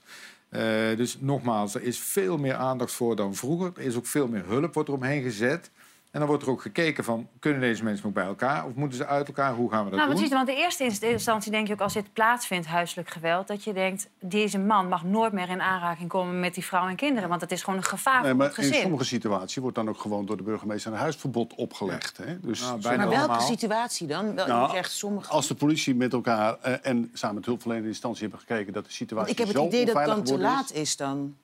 Dus nogmaals, er is veel meer aandacht voor dan vroeger. Er is ook veel meer hulp wordt er omheen gezet. En dan wordt er ook gekeken van, kunnen deze mensen nog bij elkaar? Of moeten ze uit elkaar? Hoe gaan we dat Nou, doen? precies, want in eerste inst- instantie denk je ook als dit plaatsvindt, huiselijk geweld, dat je denkt, deze man mag nooit meer in aanraking komen met die vrouw en kinderen, want het is gewoon een gevaar Nee, voor maar het in gezin. sommige situaties wordt dan ook gewoon door de burgemeester een huisverbod opgelegd. Hè? Dus Nou, Maar welke situatie dan? Wel, Nou, je zegt sommige... Als de politie met elkaar eh, en samen met hulpverlenende instantie hebben gekeken dat de situatie ik heb het zo idee dat het dan te laat is dan.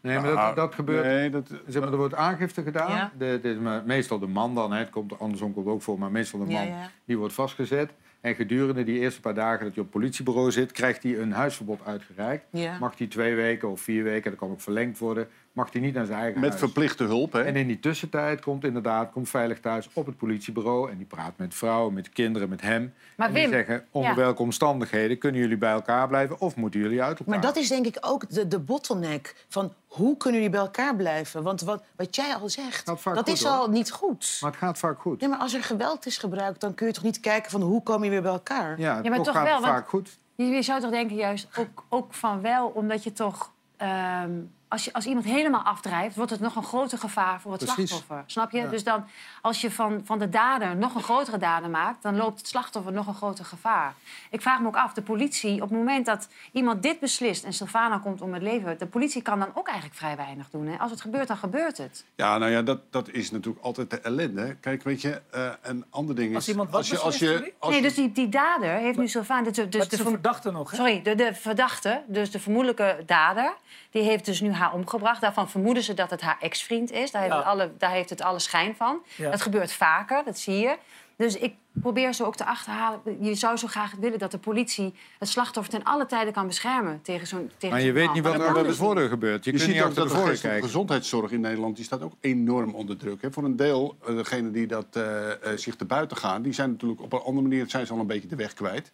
Nee, maar dat, dat gebeurt. Nee, dat, zeg maar, er wordt aangifte gedaan. Ja. De, de- maar meestal de man dan, hè. het komt andersom komt het ook voor, maar meestal de Ja, man ja. die wordt vastgezet. En gedurende die eerste paar dagen dat je op het politiebureau zit, krijgt hij een huisverbod uitgereikt. Ja. Mag hij twee weken of vier weken, dat kan ook verlengd worden, mag hij niet naar zijn eigen met huis. verplichte hulp. Hè? En in die tussentijd komt inderdaad komt Veilig Thuis op het politiebureau... en die praat met vrouwen, met kinderen, met hem. Maar en die Wim, zeggen, onder ja. welke omstandigheden kunnen jullie bij elkaar blijven... of moeten jullie uit elkaar? Maar dat is denk ik ook de, de bottleneck van hoe kunnen jullie bij elkaar blijven? Want wat, wat jij al zegt, dat is hoor. al niet goed. Maar het gaat vaak goed. Nee, maar als er geweld is gebruikt, dan kun je toch niet kijken van hoe kom je weer bij elkaar? Ja, Ja, maar toch, toch gaat wel, het vaak goed. Je, je zou toch denken juist ook, ook van wel, omdat je toch... ehm, als, je, als iemand helemaal afdrijft, wordt het nog een groter gevaar voor het Precies. slachtoffer. Snap je? Ja. Dus dan, als je van, van de dader nog een grotere dader maakt... dan loopt het slachtoffer nog een groter gevaar. Ik vraag me ook af, de politie, op het moment dat iemand dit beslist... en Sylvana komt om het leven... de politie kan dan ook eigenlijk vrij weinig doen. Hè? Als het gebeurt, dan gebeurt het. Ja, nou ja, dat, dat is natuurlijk altijd de ellende. Kijk, weet je, eh, een ander ding is... Als iemand wat als je, als je, als nee, dus die, die dader heeft nu Sylvana... Dus, dus de verm- verdachte nog, hè? Sorry, de, de verdachte, dus de vermoedelijke dader... die heeft dus nu haar omgebracht. Daarvan vermoeden ze dat het haar ex-vriend is. Daar heeft, Ja. het alle, daar heeft het alle schijn van. Ja. Dat gebeurt vaker, dat zie je. Dus ik probeer ze ook te achterhalen. Je zou zo graag willen dat de politie het slachtoffer ten alle tijden kan beschermen tegen zo'n tegen Maar je weet niet wat er de dus niet. voordeur gebeurt. Je, Je, kunt ziet niet ook achter dat de de voordeur kijken. gezondheidszorg in Nederland die staat ook enorm onder druk. Hè. Voor een deel, eh, degenen die dat, eh, eh, zich te buiten gaan, die zijn natuurlijk op een andere manier zijn ze al een beetje de weg kwijt.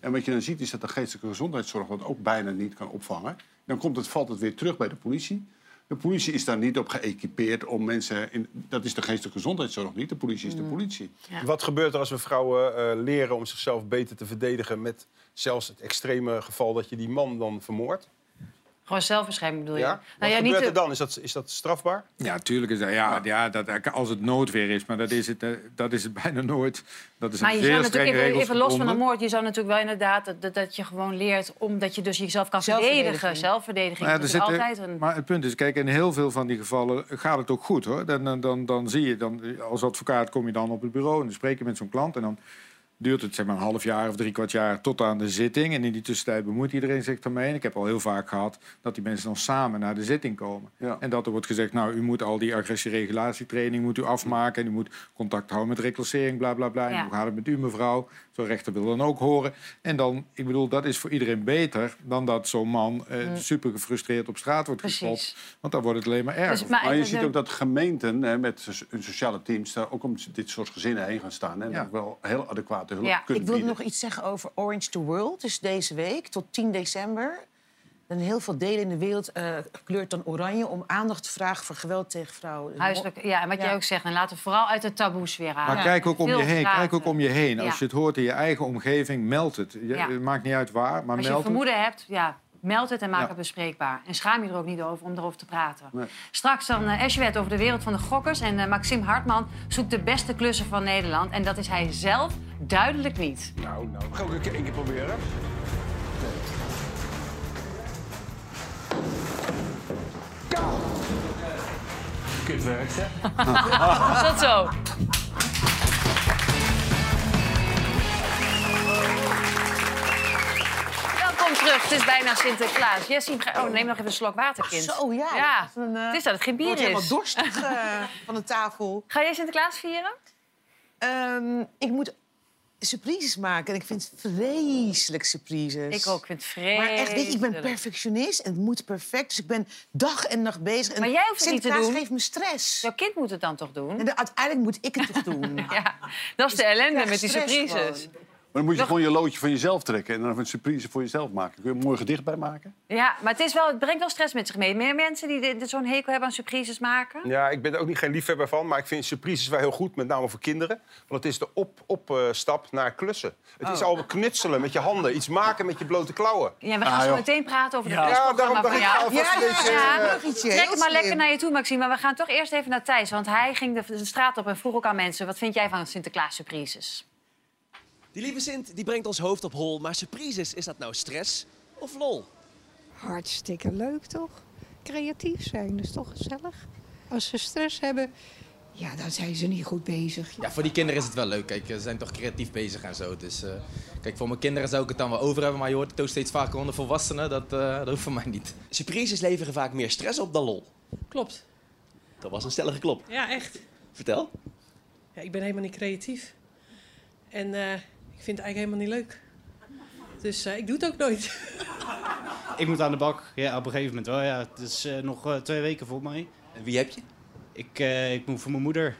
En wat je dan ziet is dat de geestelijke gezondheidszorg dat ook bijna niet kan opvangen. Dan komt het, valt het weer terug bij de politie. De politie is daar niet op geëquipeerd om mensen... In, dat is de geestelijke gezondheidszorg niet, de politie is de politie. Wat gebeurt er als we vrouwen eh, leren om zichzelf beter te verdedigen... met zelfs het extreme geval dat je die man dan vermoordt? Gewoon zelfbescherming bedoel je? Ja? Wat Nou ja, gebeurt niet er dan? Is dat, is dat strafbaar? Ja, tuurlijk is dat. Ja, ja. dat, als het noodweer is, maar dat is het, eh, dat is het [LAUGHS] bijna nooit. Dat is Maar een je zeer zou natuurlijk, even, los van een moord, je zou natuurlijk wel inderdaad dat, dat, je gewoon leert omdat je dus jezelf kan verdedigen. Zelfverdediging Nou ja, is er altijd een. Maar het punt is, kijk, in heel veel van die gevallen gaat het ook goed, hoor. Dan, dan, dan, dan zie je, dan, als advocaat kom je dan op het bureau en dan spreek je met zo'n klant... en dan duurt het zeg maar een half jaar of drie kwart jaar tot aan de zitting. En in die tussentijd bemoeit iedereen zich ermee. En ik heb al heel vaak gehad dat die mensen dan samen naar de zitting komen. En dat er wordt gezegd, nou, u moet al die agressieregulatietraining moet u afmaken... en u moet contact houden met reclassering, bla, bla, bla. Ja. En hoe gaat het met u, mevrouw? Zo'n rechter wil dan ook horen. En dan, ik bedoel, dat is voor iedereen beter... dan dat zo'n man eh, Mm. super gefrustreerd op straat wordt geschopt. Want dan wordt het alleen maar erger. Dus- maar Maar je de- ziet ook dat gemeenten hè, met hun sociale teams... daar ook om dit soort gezinnen heen gaan staan. En Ja. ook wel heel hulp Ja. kunnen Ik bieden. nog iets zeggen over Orange the World. Dus deze week tot 10 december. En heel veel delen in de wereld eh, kleurt dan oranje om aandacht te vragen voor geweld tegen vrouwen. Dus Huiselijk, ja, en wat jij ook zegt, en laten we vooral uit de taboes weer halen. Maar kijk ook om je heen. Kijk ook om je heen. Als je het hoort in je eigen omgeving, meld het. Je- Ja. Het maakt niet uit waar, maar Als je meld het. vermoeden hebt, ja, meld het en maak Ja. het bespreekbaar. En schaam je er ook niet over om erover te praten. Nee. Straks dan uh, over de wereld van de gokkers. En eh, Maxime Hartman zoekt de beste klussen van Nederland. En dat is hij zelf duidelijk niet. Nou, nou. Ga ik ook één keer proberen. Kutwerk, hè? [LAUGHS] Tot zo. Terug. Het is bijna Sinterklaas. Jessie, ga- oh, neem nog even een slok water, kind. Zo, ja. Een, eh, het is dat het geen bier is. helemaal dorstig [LAUGHS] eh, van de tafel. Ga jij Sinterklaas vieren? Ehm, ik moet surprises maken. En ik vind vreselijk surprises. Ik ook, ik vind het Maar echt, weet je, ik ben vreselijk. perfectionist en het moet perfect. Dus ik ben dag en nacht bezig. En Maar jij hoeft het niet te Sinterklaas doen. geeft me stress. Jouw kind moet het dan toch doen? En de- uiteindelijk moet ik het toch doen. [LAUGHS] Ja, dat is de ellende met die surprises. Maar dan moet je gewoon je loodje van jezelf trekken en dan een surprise voor jezelf maken. Kun je een mooi gedicht bij maken? Ja, maar het, is wel, het brengt wel stress met zich mee. Meer mensen die zo'n hekel hebben aan surprises maken. Ja, ik ben er ook niet geen liefhebber van, maar ik vind surprises wel heel goed, met name voor kinderen. Want het is de op- opstap naar klussen. Het is Oh. al knutselen met je handen, iets maken met je blote klauwen. Ja, we gaan zo meteen praten over de Ja. Ja, daarom dacht ik jou. alvast beetje, ja. eh, Trek maar lekker naar je toe, Maxime. Maar we gaan toch eerst even naar Thijs. Want hij ging de, de straat op en vroeg ook aan mensen... wat vind jij van Sinterklaas surprises? Die lieve Sint die brengt ons hoofd op hol, maar surprises, is dat nou stress of lol? Hartstikke leuk toch? Creatief zijn, dat is toch gezellig? Als ze stress hebben, ja, dan zijn ze niet goed bezig. Ja, voor die kinderen is het wel leuk. Kijk, ze zijn toch creatief bezig en zo. Dus eh, kijk, voor mijn kinderen zou ik het dan wel over hebben. Maar je hoort het ook steeds vaker onder volwassenen. Dat, eh, dat hoeft voor mij niet. Surprises leveren vaak meer stress op dan lol. Klopt. Dat was een stellige klop. Ja, echt. Vertel. Ja, ik ben helemaal niet creatief. En eh, ik vind het eigenlijk helemaal niet leuk. Dus eh, ik doe het ook nooit. Ik moet aan de bak. Ja, op een gegeven moment wel. Ja, het is eh, nog eh, twee weken voor mij. En wie heb je? Ik, eh, ik moet voor mijn moeder.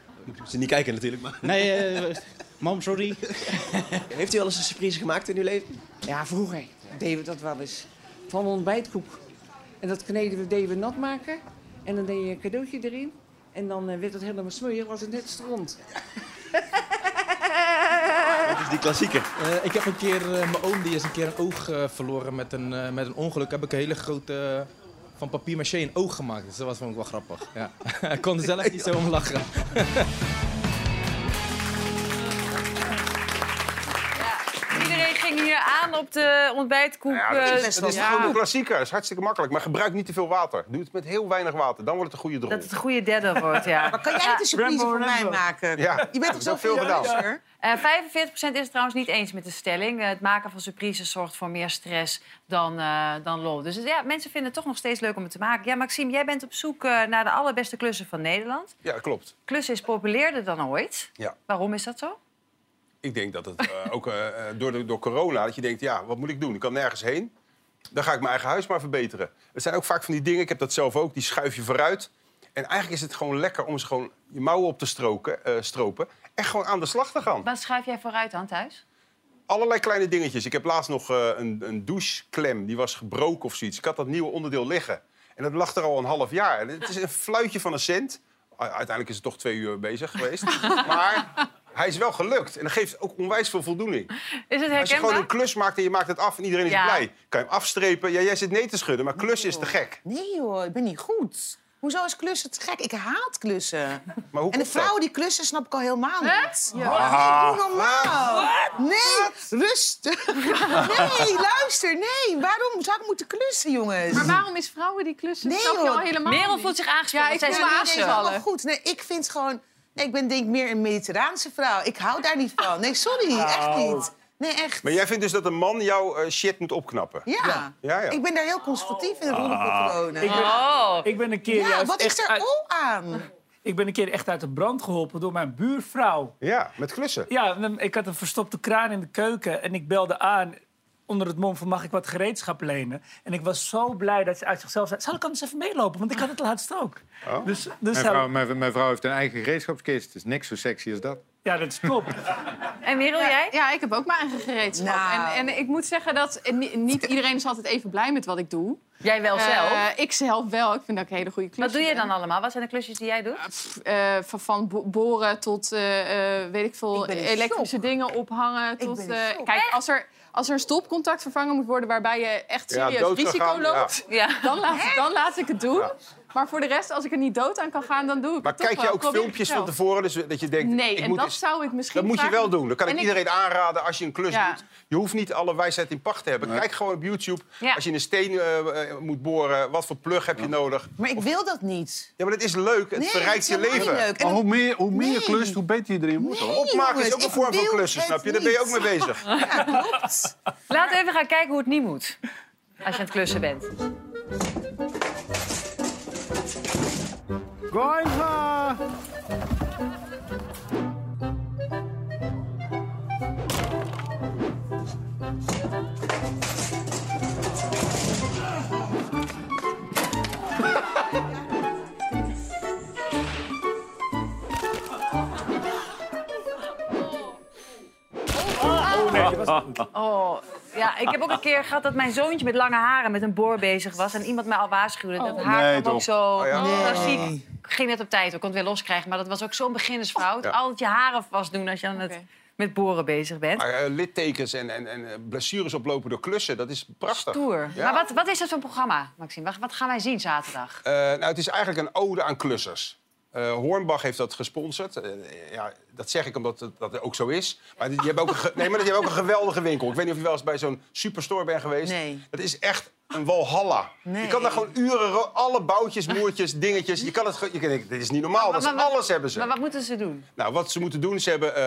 Ze niet kijken natuurlijk, maar... Nee, mam, sorry. [LAUGHS] Heeft u wel eens een surprise gemaakt in uw leven? Ja, vroeger deden we dat wel eens. Van ontbijtkoek. En dat kneden we, deden we nat maken. En dan deed je een cadeautje erin. En dan werd het helemaal smeuig, was het net stront. Dat is die klassieker. Eh, ik heb een keer, eh, mijn oom die is een keer een oog eh, verloren met een, met een ongeluk. Heb ik een hele grote, van papier maché een oog gemaakt. Dus dat was vond ik wel grappig. Ja. [LAUGHS] kon er zelf niet zo om lachen. [LAUGHS] op de ontbijtkoek. Ja, dat eh, is, dat is ja. gewoon een klassieker. Dat is hartstikke makkelijk. Maar gebruik niet te veel water. Doe het met heel weinig water. Dan wordt het een goede drol. Dat het een goede derde wordt, ja. Maar kan jij niet een surprise voor mij maken? Ja, Je bent toch zo veel gedaan. filosoof? Eh 45% is het trouwens niet eens met de stelling. Eh, het maken van surprises zorgt voor meer stress dan, eh, dan lol. Dus ja, mensen vinden het toch nog steeds leuk om het te maken. Ja, Maxime, jij bent op zoek eh, naar de allerbeste klussen van Nederland. Ja, klopt. Klussen is populairder dan ooit. Ja. Waarom is dat zo? Ik denk dat het eh, ook eh, eh, door, de, door corona, dat je denkt, ja, wat moet ik doen? Ik kan nergens heen. Dan ga ik mijn eigen huis maar verbeteren. Het zijn ook vaak van die dingen, ik heb dat zelf ook, die schuif je vooruit. En eigenlijk is het gewoon lekker om gewoon je mouwen op te stroken, eh, stropen. En gewoon aan de slag te gaan. Wat schuif jij vooruit dan thuis? Allerlei kleine dingetjes. Ik heb laatst nog een, een doucheklem, die was gebroken of zoiets. Ik had dat nieuwe onderdeel liggen. En dat lag er al een half jaar. En het is een fluitje van een cent. Uiteindelijk is het toch twee uur bezig geweest. [LAUGHS] maar hij is wel gelukt. En dat geeft ook onwijs veel voldoening. Is het Als je herkenbaar? gewoon een klus maakt en je maakt het af en iedereen is Ja. blij. Kan je hem afstrepen. Ja, jij zit nee te schudden, maar klussen is te gek. Nee joh, ik ben niet goed. Hoezo is klussen te gek? Ik haat klussen. Maar hoe en de dat? vrouwen die klussen snap ik al helemaal niet. Ja. Oh, doe normaal. Nee, rustig. [LAUGHS] Nee, luister. Nee, waarom zou ik moeten klussen, jongens? Maar waarom is vrouwen die klussen? Nee, snap je al helemaal Merel niet. voelt zich aangesproken, Ja, ik zij is. Nee, aangevallen. helemaal goed. Nee, ik vind gewoon... Nee, ik ben denk ik meer een mediterraanse vrouw. Ik hou daar niet van. Nee, sorry. Echt niet. Nee, echt. Maar jij vindt dus dat een man jouw eh, shit moet opknappen? Ja. Ja, ja. Ik ben daar heel conservatief in de Ah. Ik ben, Oh. ik ben een keer Ja, juist wat is er uit- al aan? Ik ben een keer echt uit de brand geholpen door mijn buurvrouw. Ja, met klussen. Ja, ik had een verstopte kraan in de keuken en ik belde aan onder het mom van mag ik wat gereedschap lenen? En ik was zo blij dat ze uit zichzelf zei, zal ik anders even meelopen? Want ik had het laatst ook. Oh. Dus, dus mijn, vrouw, mijn, mijn vrouw heeft een eigen gereedschapskist. Het is niks zo sexy als dat. Ja, dat is top. [LAUGHS] En Merel, jij? Ja, ik heb ook mijn eigen gereedschap. Nou. En, en ik moet zeggen dat eh, ni- niet iedereen is altijd even blij met wat ik doe. Jij wel Eh, zelf? ik zelf wel. Ik vind dat ik een hele goede klus Wat doe je dan allemaal? Wat zijn de klusjes die jij doet? Eh, van, van bo- boren tot, eh, eh, weet ik veel, Ik elektrische dingen ophangen. Tot, eh, kijk, als er, als er een stopcontact vervangen moet worden waarbij je echt serieus risico loopt, Ja. dan, laat, dan laat ik het doen. Maar voor de rest, als ik er niet dood aan kan gaan, dan doe ik Maar het toch kijk je ook Probeer filmpjes het van tevoren? Dus dat je denkt, Nee, ik en moet dat eens- zou ik misschien Dat moet je wel doen. Dat kan ik En ik- iedereen aanraden als je een klus Ja. doet. Je hoeft niet alle wijsheid in pacht te hebben. Kijk gewoon op YouTube. Ja. Als je een steen eh, eh, moet boren, wat voor plug heb je nodig? Maar ik wil dat niet. Ja, maar dat is leuk. Het Nee, verrijkt het is je leven. niet leuk. En Maar hoe meer, hoe meer Nee. klust, hoe beter je erin. Nee, Opmaken is ook een vorm van klussen, het snap je? Daar ben je ook mee bezig. [LAUGHS] Ja, klopt. Laten we even gaan kijken hoe het niet moet. Als je aan het klussen bent. Goinza! Oh nee, was goed. Oh, ja, ik heb ook een keer gehad dat mijn zoontje met lange haren met een boor bezig was. En iemand mij al waarschuwde. Dat haar Nee, kwam ook zo Oh ja. klassiek. Nee. Ik ging net op tijd, ik kon het weer loskrijgen. Maar dat was ook zo'n beginnersfout. Ja. Altijd je haren vast doen als je aan het met boren bezig bent. Maar eh, littekens en, en, en eh, blessures oplopen door klussen, dat is prachtig. Stoer. Ja. Maar wat, wat is dat voor een programma, Maxime? Wat, wat gaan wij zien zaterdag? Eh, nou, het is eigenlijk een ode aan klussers. Eh Hornbach heeft dat gesponsord. Eh, ja, dat zeg ik omdat het, dat het ook zo is. Maar die, die hebben ook een, nee, maar die hebben ook een geweldige winkel. Ik weet niet of je wel eens bij zo'n superstore bent geweest. Nee. Dat is echt een walhalla. Nee. Je kan daar gewoon uren, alle boutjes, moertjes, dingetjes. Je kan het, je kan, dit is niet normaal. Maar- alles hebben ze. Maar wat moeten ze doen? Nou, wat ze moeten doen, ze hebben, eh,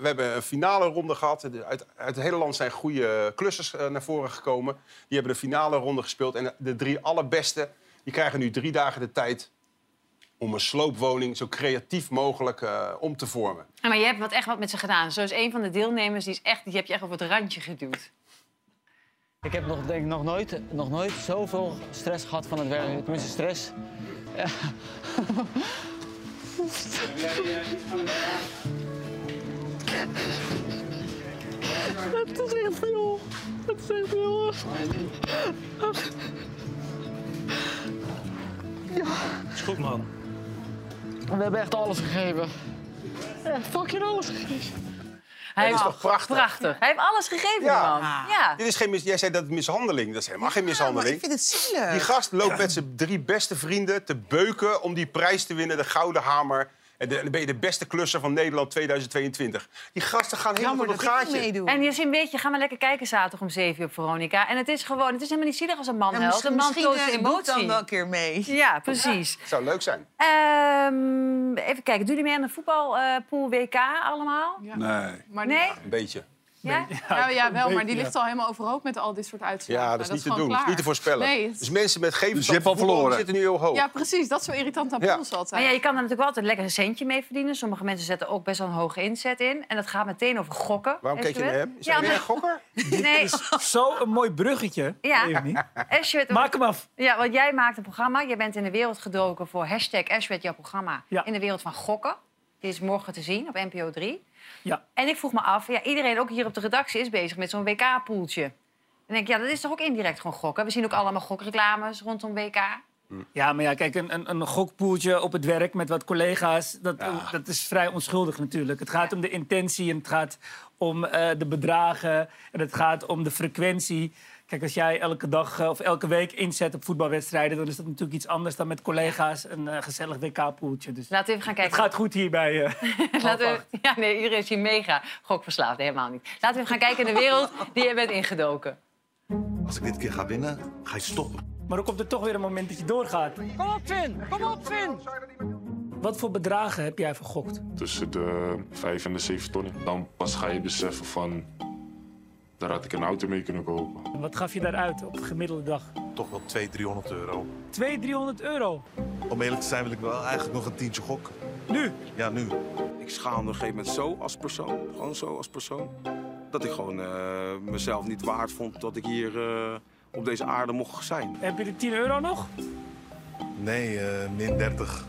we hebben een finale ronde gehad. De- Uit, uit het hele land zijn goede klussers naar voren gekomen. Die hebben de finale ronde gespeeld. En de drie allerbeste, die krijgen nu drie dagen de tijd... om een sloopwoning zo creatief mogelijk eh, om te vormen. Ja, maar je hebt wat, echt wat met ze gedaan. Zo is een van de deelnemers, die, is echt, die heb je echt op het randje geduwd. Ik heb nog, denk ik, nog, nooit, nog nooit zoveel stress gehad van het werk. Tenminste, stress. Ja. [LAUGHS] Het is echt veel. Het is echt veel. Ja. Is goed, man. We hebben echt alles gegeven. Echt fucking alles gegeven. Hij Dat is heeft- toch prachtig? Prachtig. Hij heeft alles gegeven, Ja. man. Ja. Dit is geen mis- Jij zei dat het mishandeling. Dat is helemaal geen mishandeling. ik vind het zielig. Die gast loopt met zijn drie beste vrienden te beuken om die prijs te winnen, de Gouden Hamer. En de- dan ben je de beste klusser van Nederland 2022. Die gasten gaan helemaal Jammer dat niet gaatje. En je ziet, weet je, ga maar lekker kijken zaterdag om 7 uur op Veronica. En het is gewoon, het is helemaal niet zielig als een man Ja, helpt. misschien Een man misschien toont eh, zijn emotie. dan wel een keer mee. Ja, precies. Zou leuk zijn. Ehm, even kijken, doen jullie mee aan de voetbalpool WK allemaal? Nee. Maar Nee? Een beetje. Ja? Ja, ja, wel, maar die ligt al helemaal overhoop met al dit soort uitslagen. Ja, dat is niet te gewoon doen. Dat is niet te voorspellen. Nee, het- Dus mensen met geen Dus verloren. zitten nu heel hoog. ja, precies. Dat is zo irritant aan Ja. altijd. Maar ja, je kan er natuurlijk wel altijd lekker een centje mee verdienen. Sommige mensen zetten ook best wel een hoge inzet in. En dat gaat meteen over gokken. Waarom kijk je naar hem? Is Ja, hij weer een gokker? [LAUGHS] Nee, Zo een mooi bruggetje. Ja. Ashwet, Maak hem af. Ja, want jij maakt een programma. Je bent in de wereld gedoken voor hashtag Ashwet, jouw programma. Ja. In de wereld van gokken. Die is morgen te zien op NPO 3. Ja. En ik vroeg me af, ja, iedereen ook hier op de redactie is bezig met zo'n WK-poeltje. Dan denk ik, ja, dat is toch ook indirect gewoon gokken? We zien ook allemaal gokreclames rondom WK. Ja, maar ja, kijk, een, een, een gokpoeltje op het werk met wat collega's, dat, dat is vrij onschuldig natuurlijk. Het gaat om de intentie en het gaat om eh, de bedragen en het gaat om de frequentie. Kijk, als jij elke dag eh, of elke week inzet op voetbalwedstrijden, dan is dat natuurlijk iets anders dan met collega's een eh, gezellig WK-poeltje. Dus Laten we even gaan kijken. het gaat goed hierbij. eh. [LAUGHS] Laten we, ja, nee, iedereen is hier mega gokverslaafd. Helemaal niet. Laten we even gaan kijken in de wereld die je bent ingedoken. Als ik dit keer ga winnen, ga je stoppen. Maar dan komt er toch weer een moment dat je doorgaat. Kom op, Vin! Kom op, Vin! Wat voor bedragen heb jij vergokt? tussen de 5 en de 7 ton. Dan pas ga je beseffen van, daar had ik een auto mee kunnen kopen. En wat gaf je daaruit op een gemiddelde dag? Toch wel 200, 300 euro. 200, 300 euro. Om eerlijk te zijn wil ik wel eigenlijk nog een tientje gokken. Nu? Ja, nu. Ik schaamde op een gegeven moment zo als persoon, gewoon zo als persoon, dat ik gewoon eh, mezelf niet waard vond dat ik hier eh, op deze aarde mocht zijn. Heb je de 10 euro nog? Nee, eh, min 30.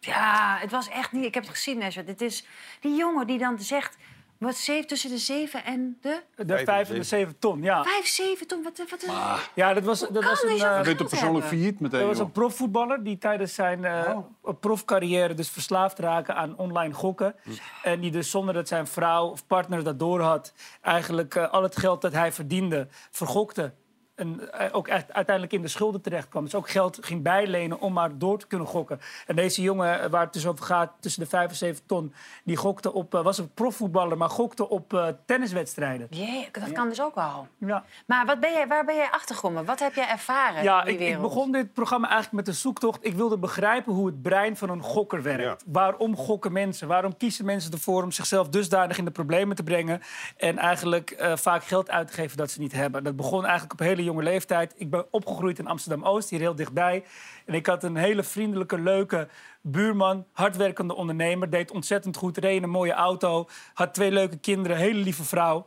Ja, het was echt niet... Ik heb het gezien, Nesbeth. Dit is die jongen die dan zegt... Wat zeven, tussen de 7 en de... De 5 en de 7 ton, ja. 5, 7 ton, wat... wat Ja, dat was, dat kan was een, eh, Je bent er persoonlijk failliet meteen, dat was een profvoetballer die tijdens zijn eh, profcarrière dus verslaafd raken aan online gokken. En die dus zonder dat zijn vrouw of partner dat doorhad, eigenlijk eh, al het geld dat hij verdiende, vergokte. En eh, ook echt uiteindelijk in de schulden terecht kwam. Dus ook geld ging bijlenen om maar door te kunnen gokken. En deze jongen, eh, waar het dus over gaat, tussen de 5 en 7 ton, die gokte op, eh, was een profvoetballer, maar gokte op eh, tenniswedstrijden. Jee, dat kan dus ook wel. Ja. Maar wat ben jij, waar ben jij achtergekomen? Wat heb jij ervaren Ja, in die ik, ik wereld? begon dit programma eigenlijk met een zoektocht. Ik wilde begrijpen hoe het brein van een gokker werkt. Waarom gokken mensen? Waarom kiezen mensen ervoor om zichzelf dusdanig in de problemen te brengen... en eigenlijk eh, vaak geld uit te geven dat ze niet hebben? Dat begon eigenlijk op hele jonge leeftijd. Ik ben opgegroeid in Amsterdam-Oost, hier heel dichtbij. En ik had een hele vriendelijke, leuke buurman, hardwerkende ondernemer. Deed ontzettend goed, reed in een mooie auto, had twee leuke kinderen, hele lieve vrouw...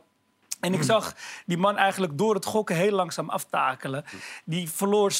En ik zag die man eigenlijk door het gokken heel langzaam aftakelen. Die verloor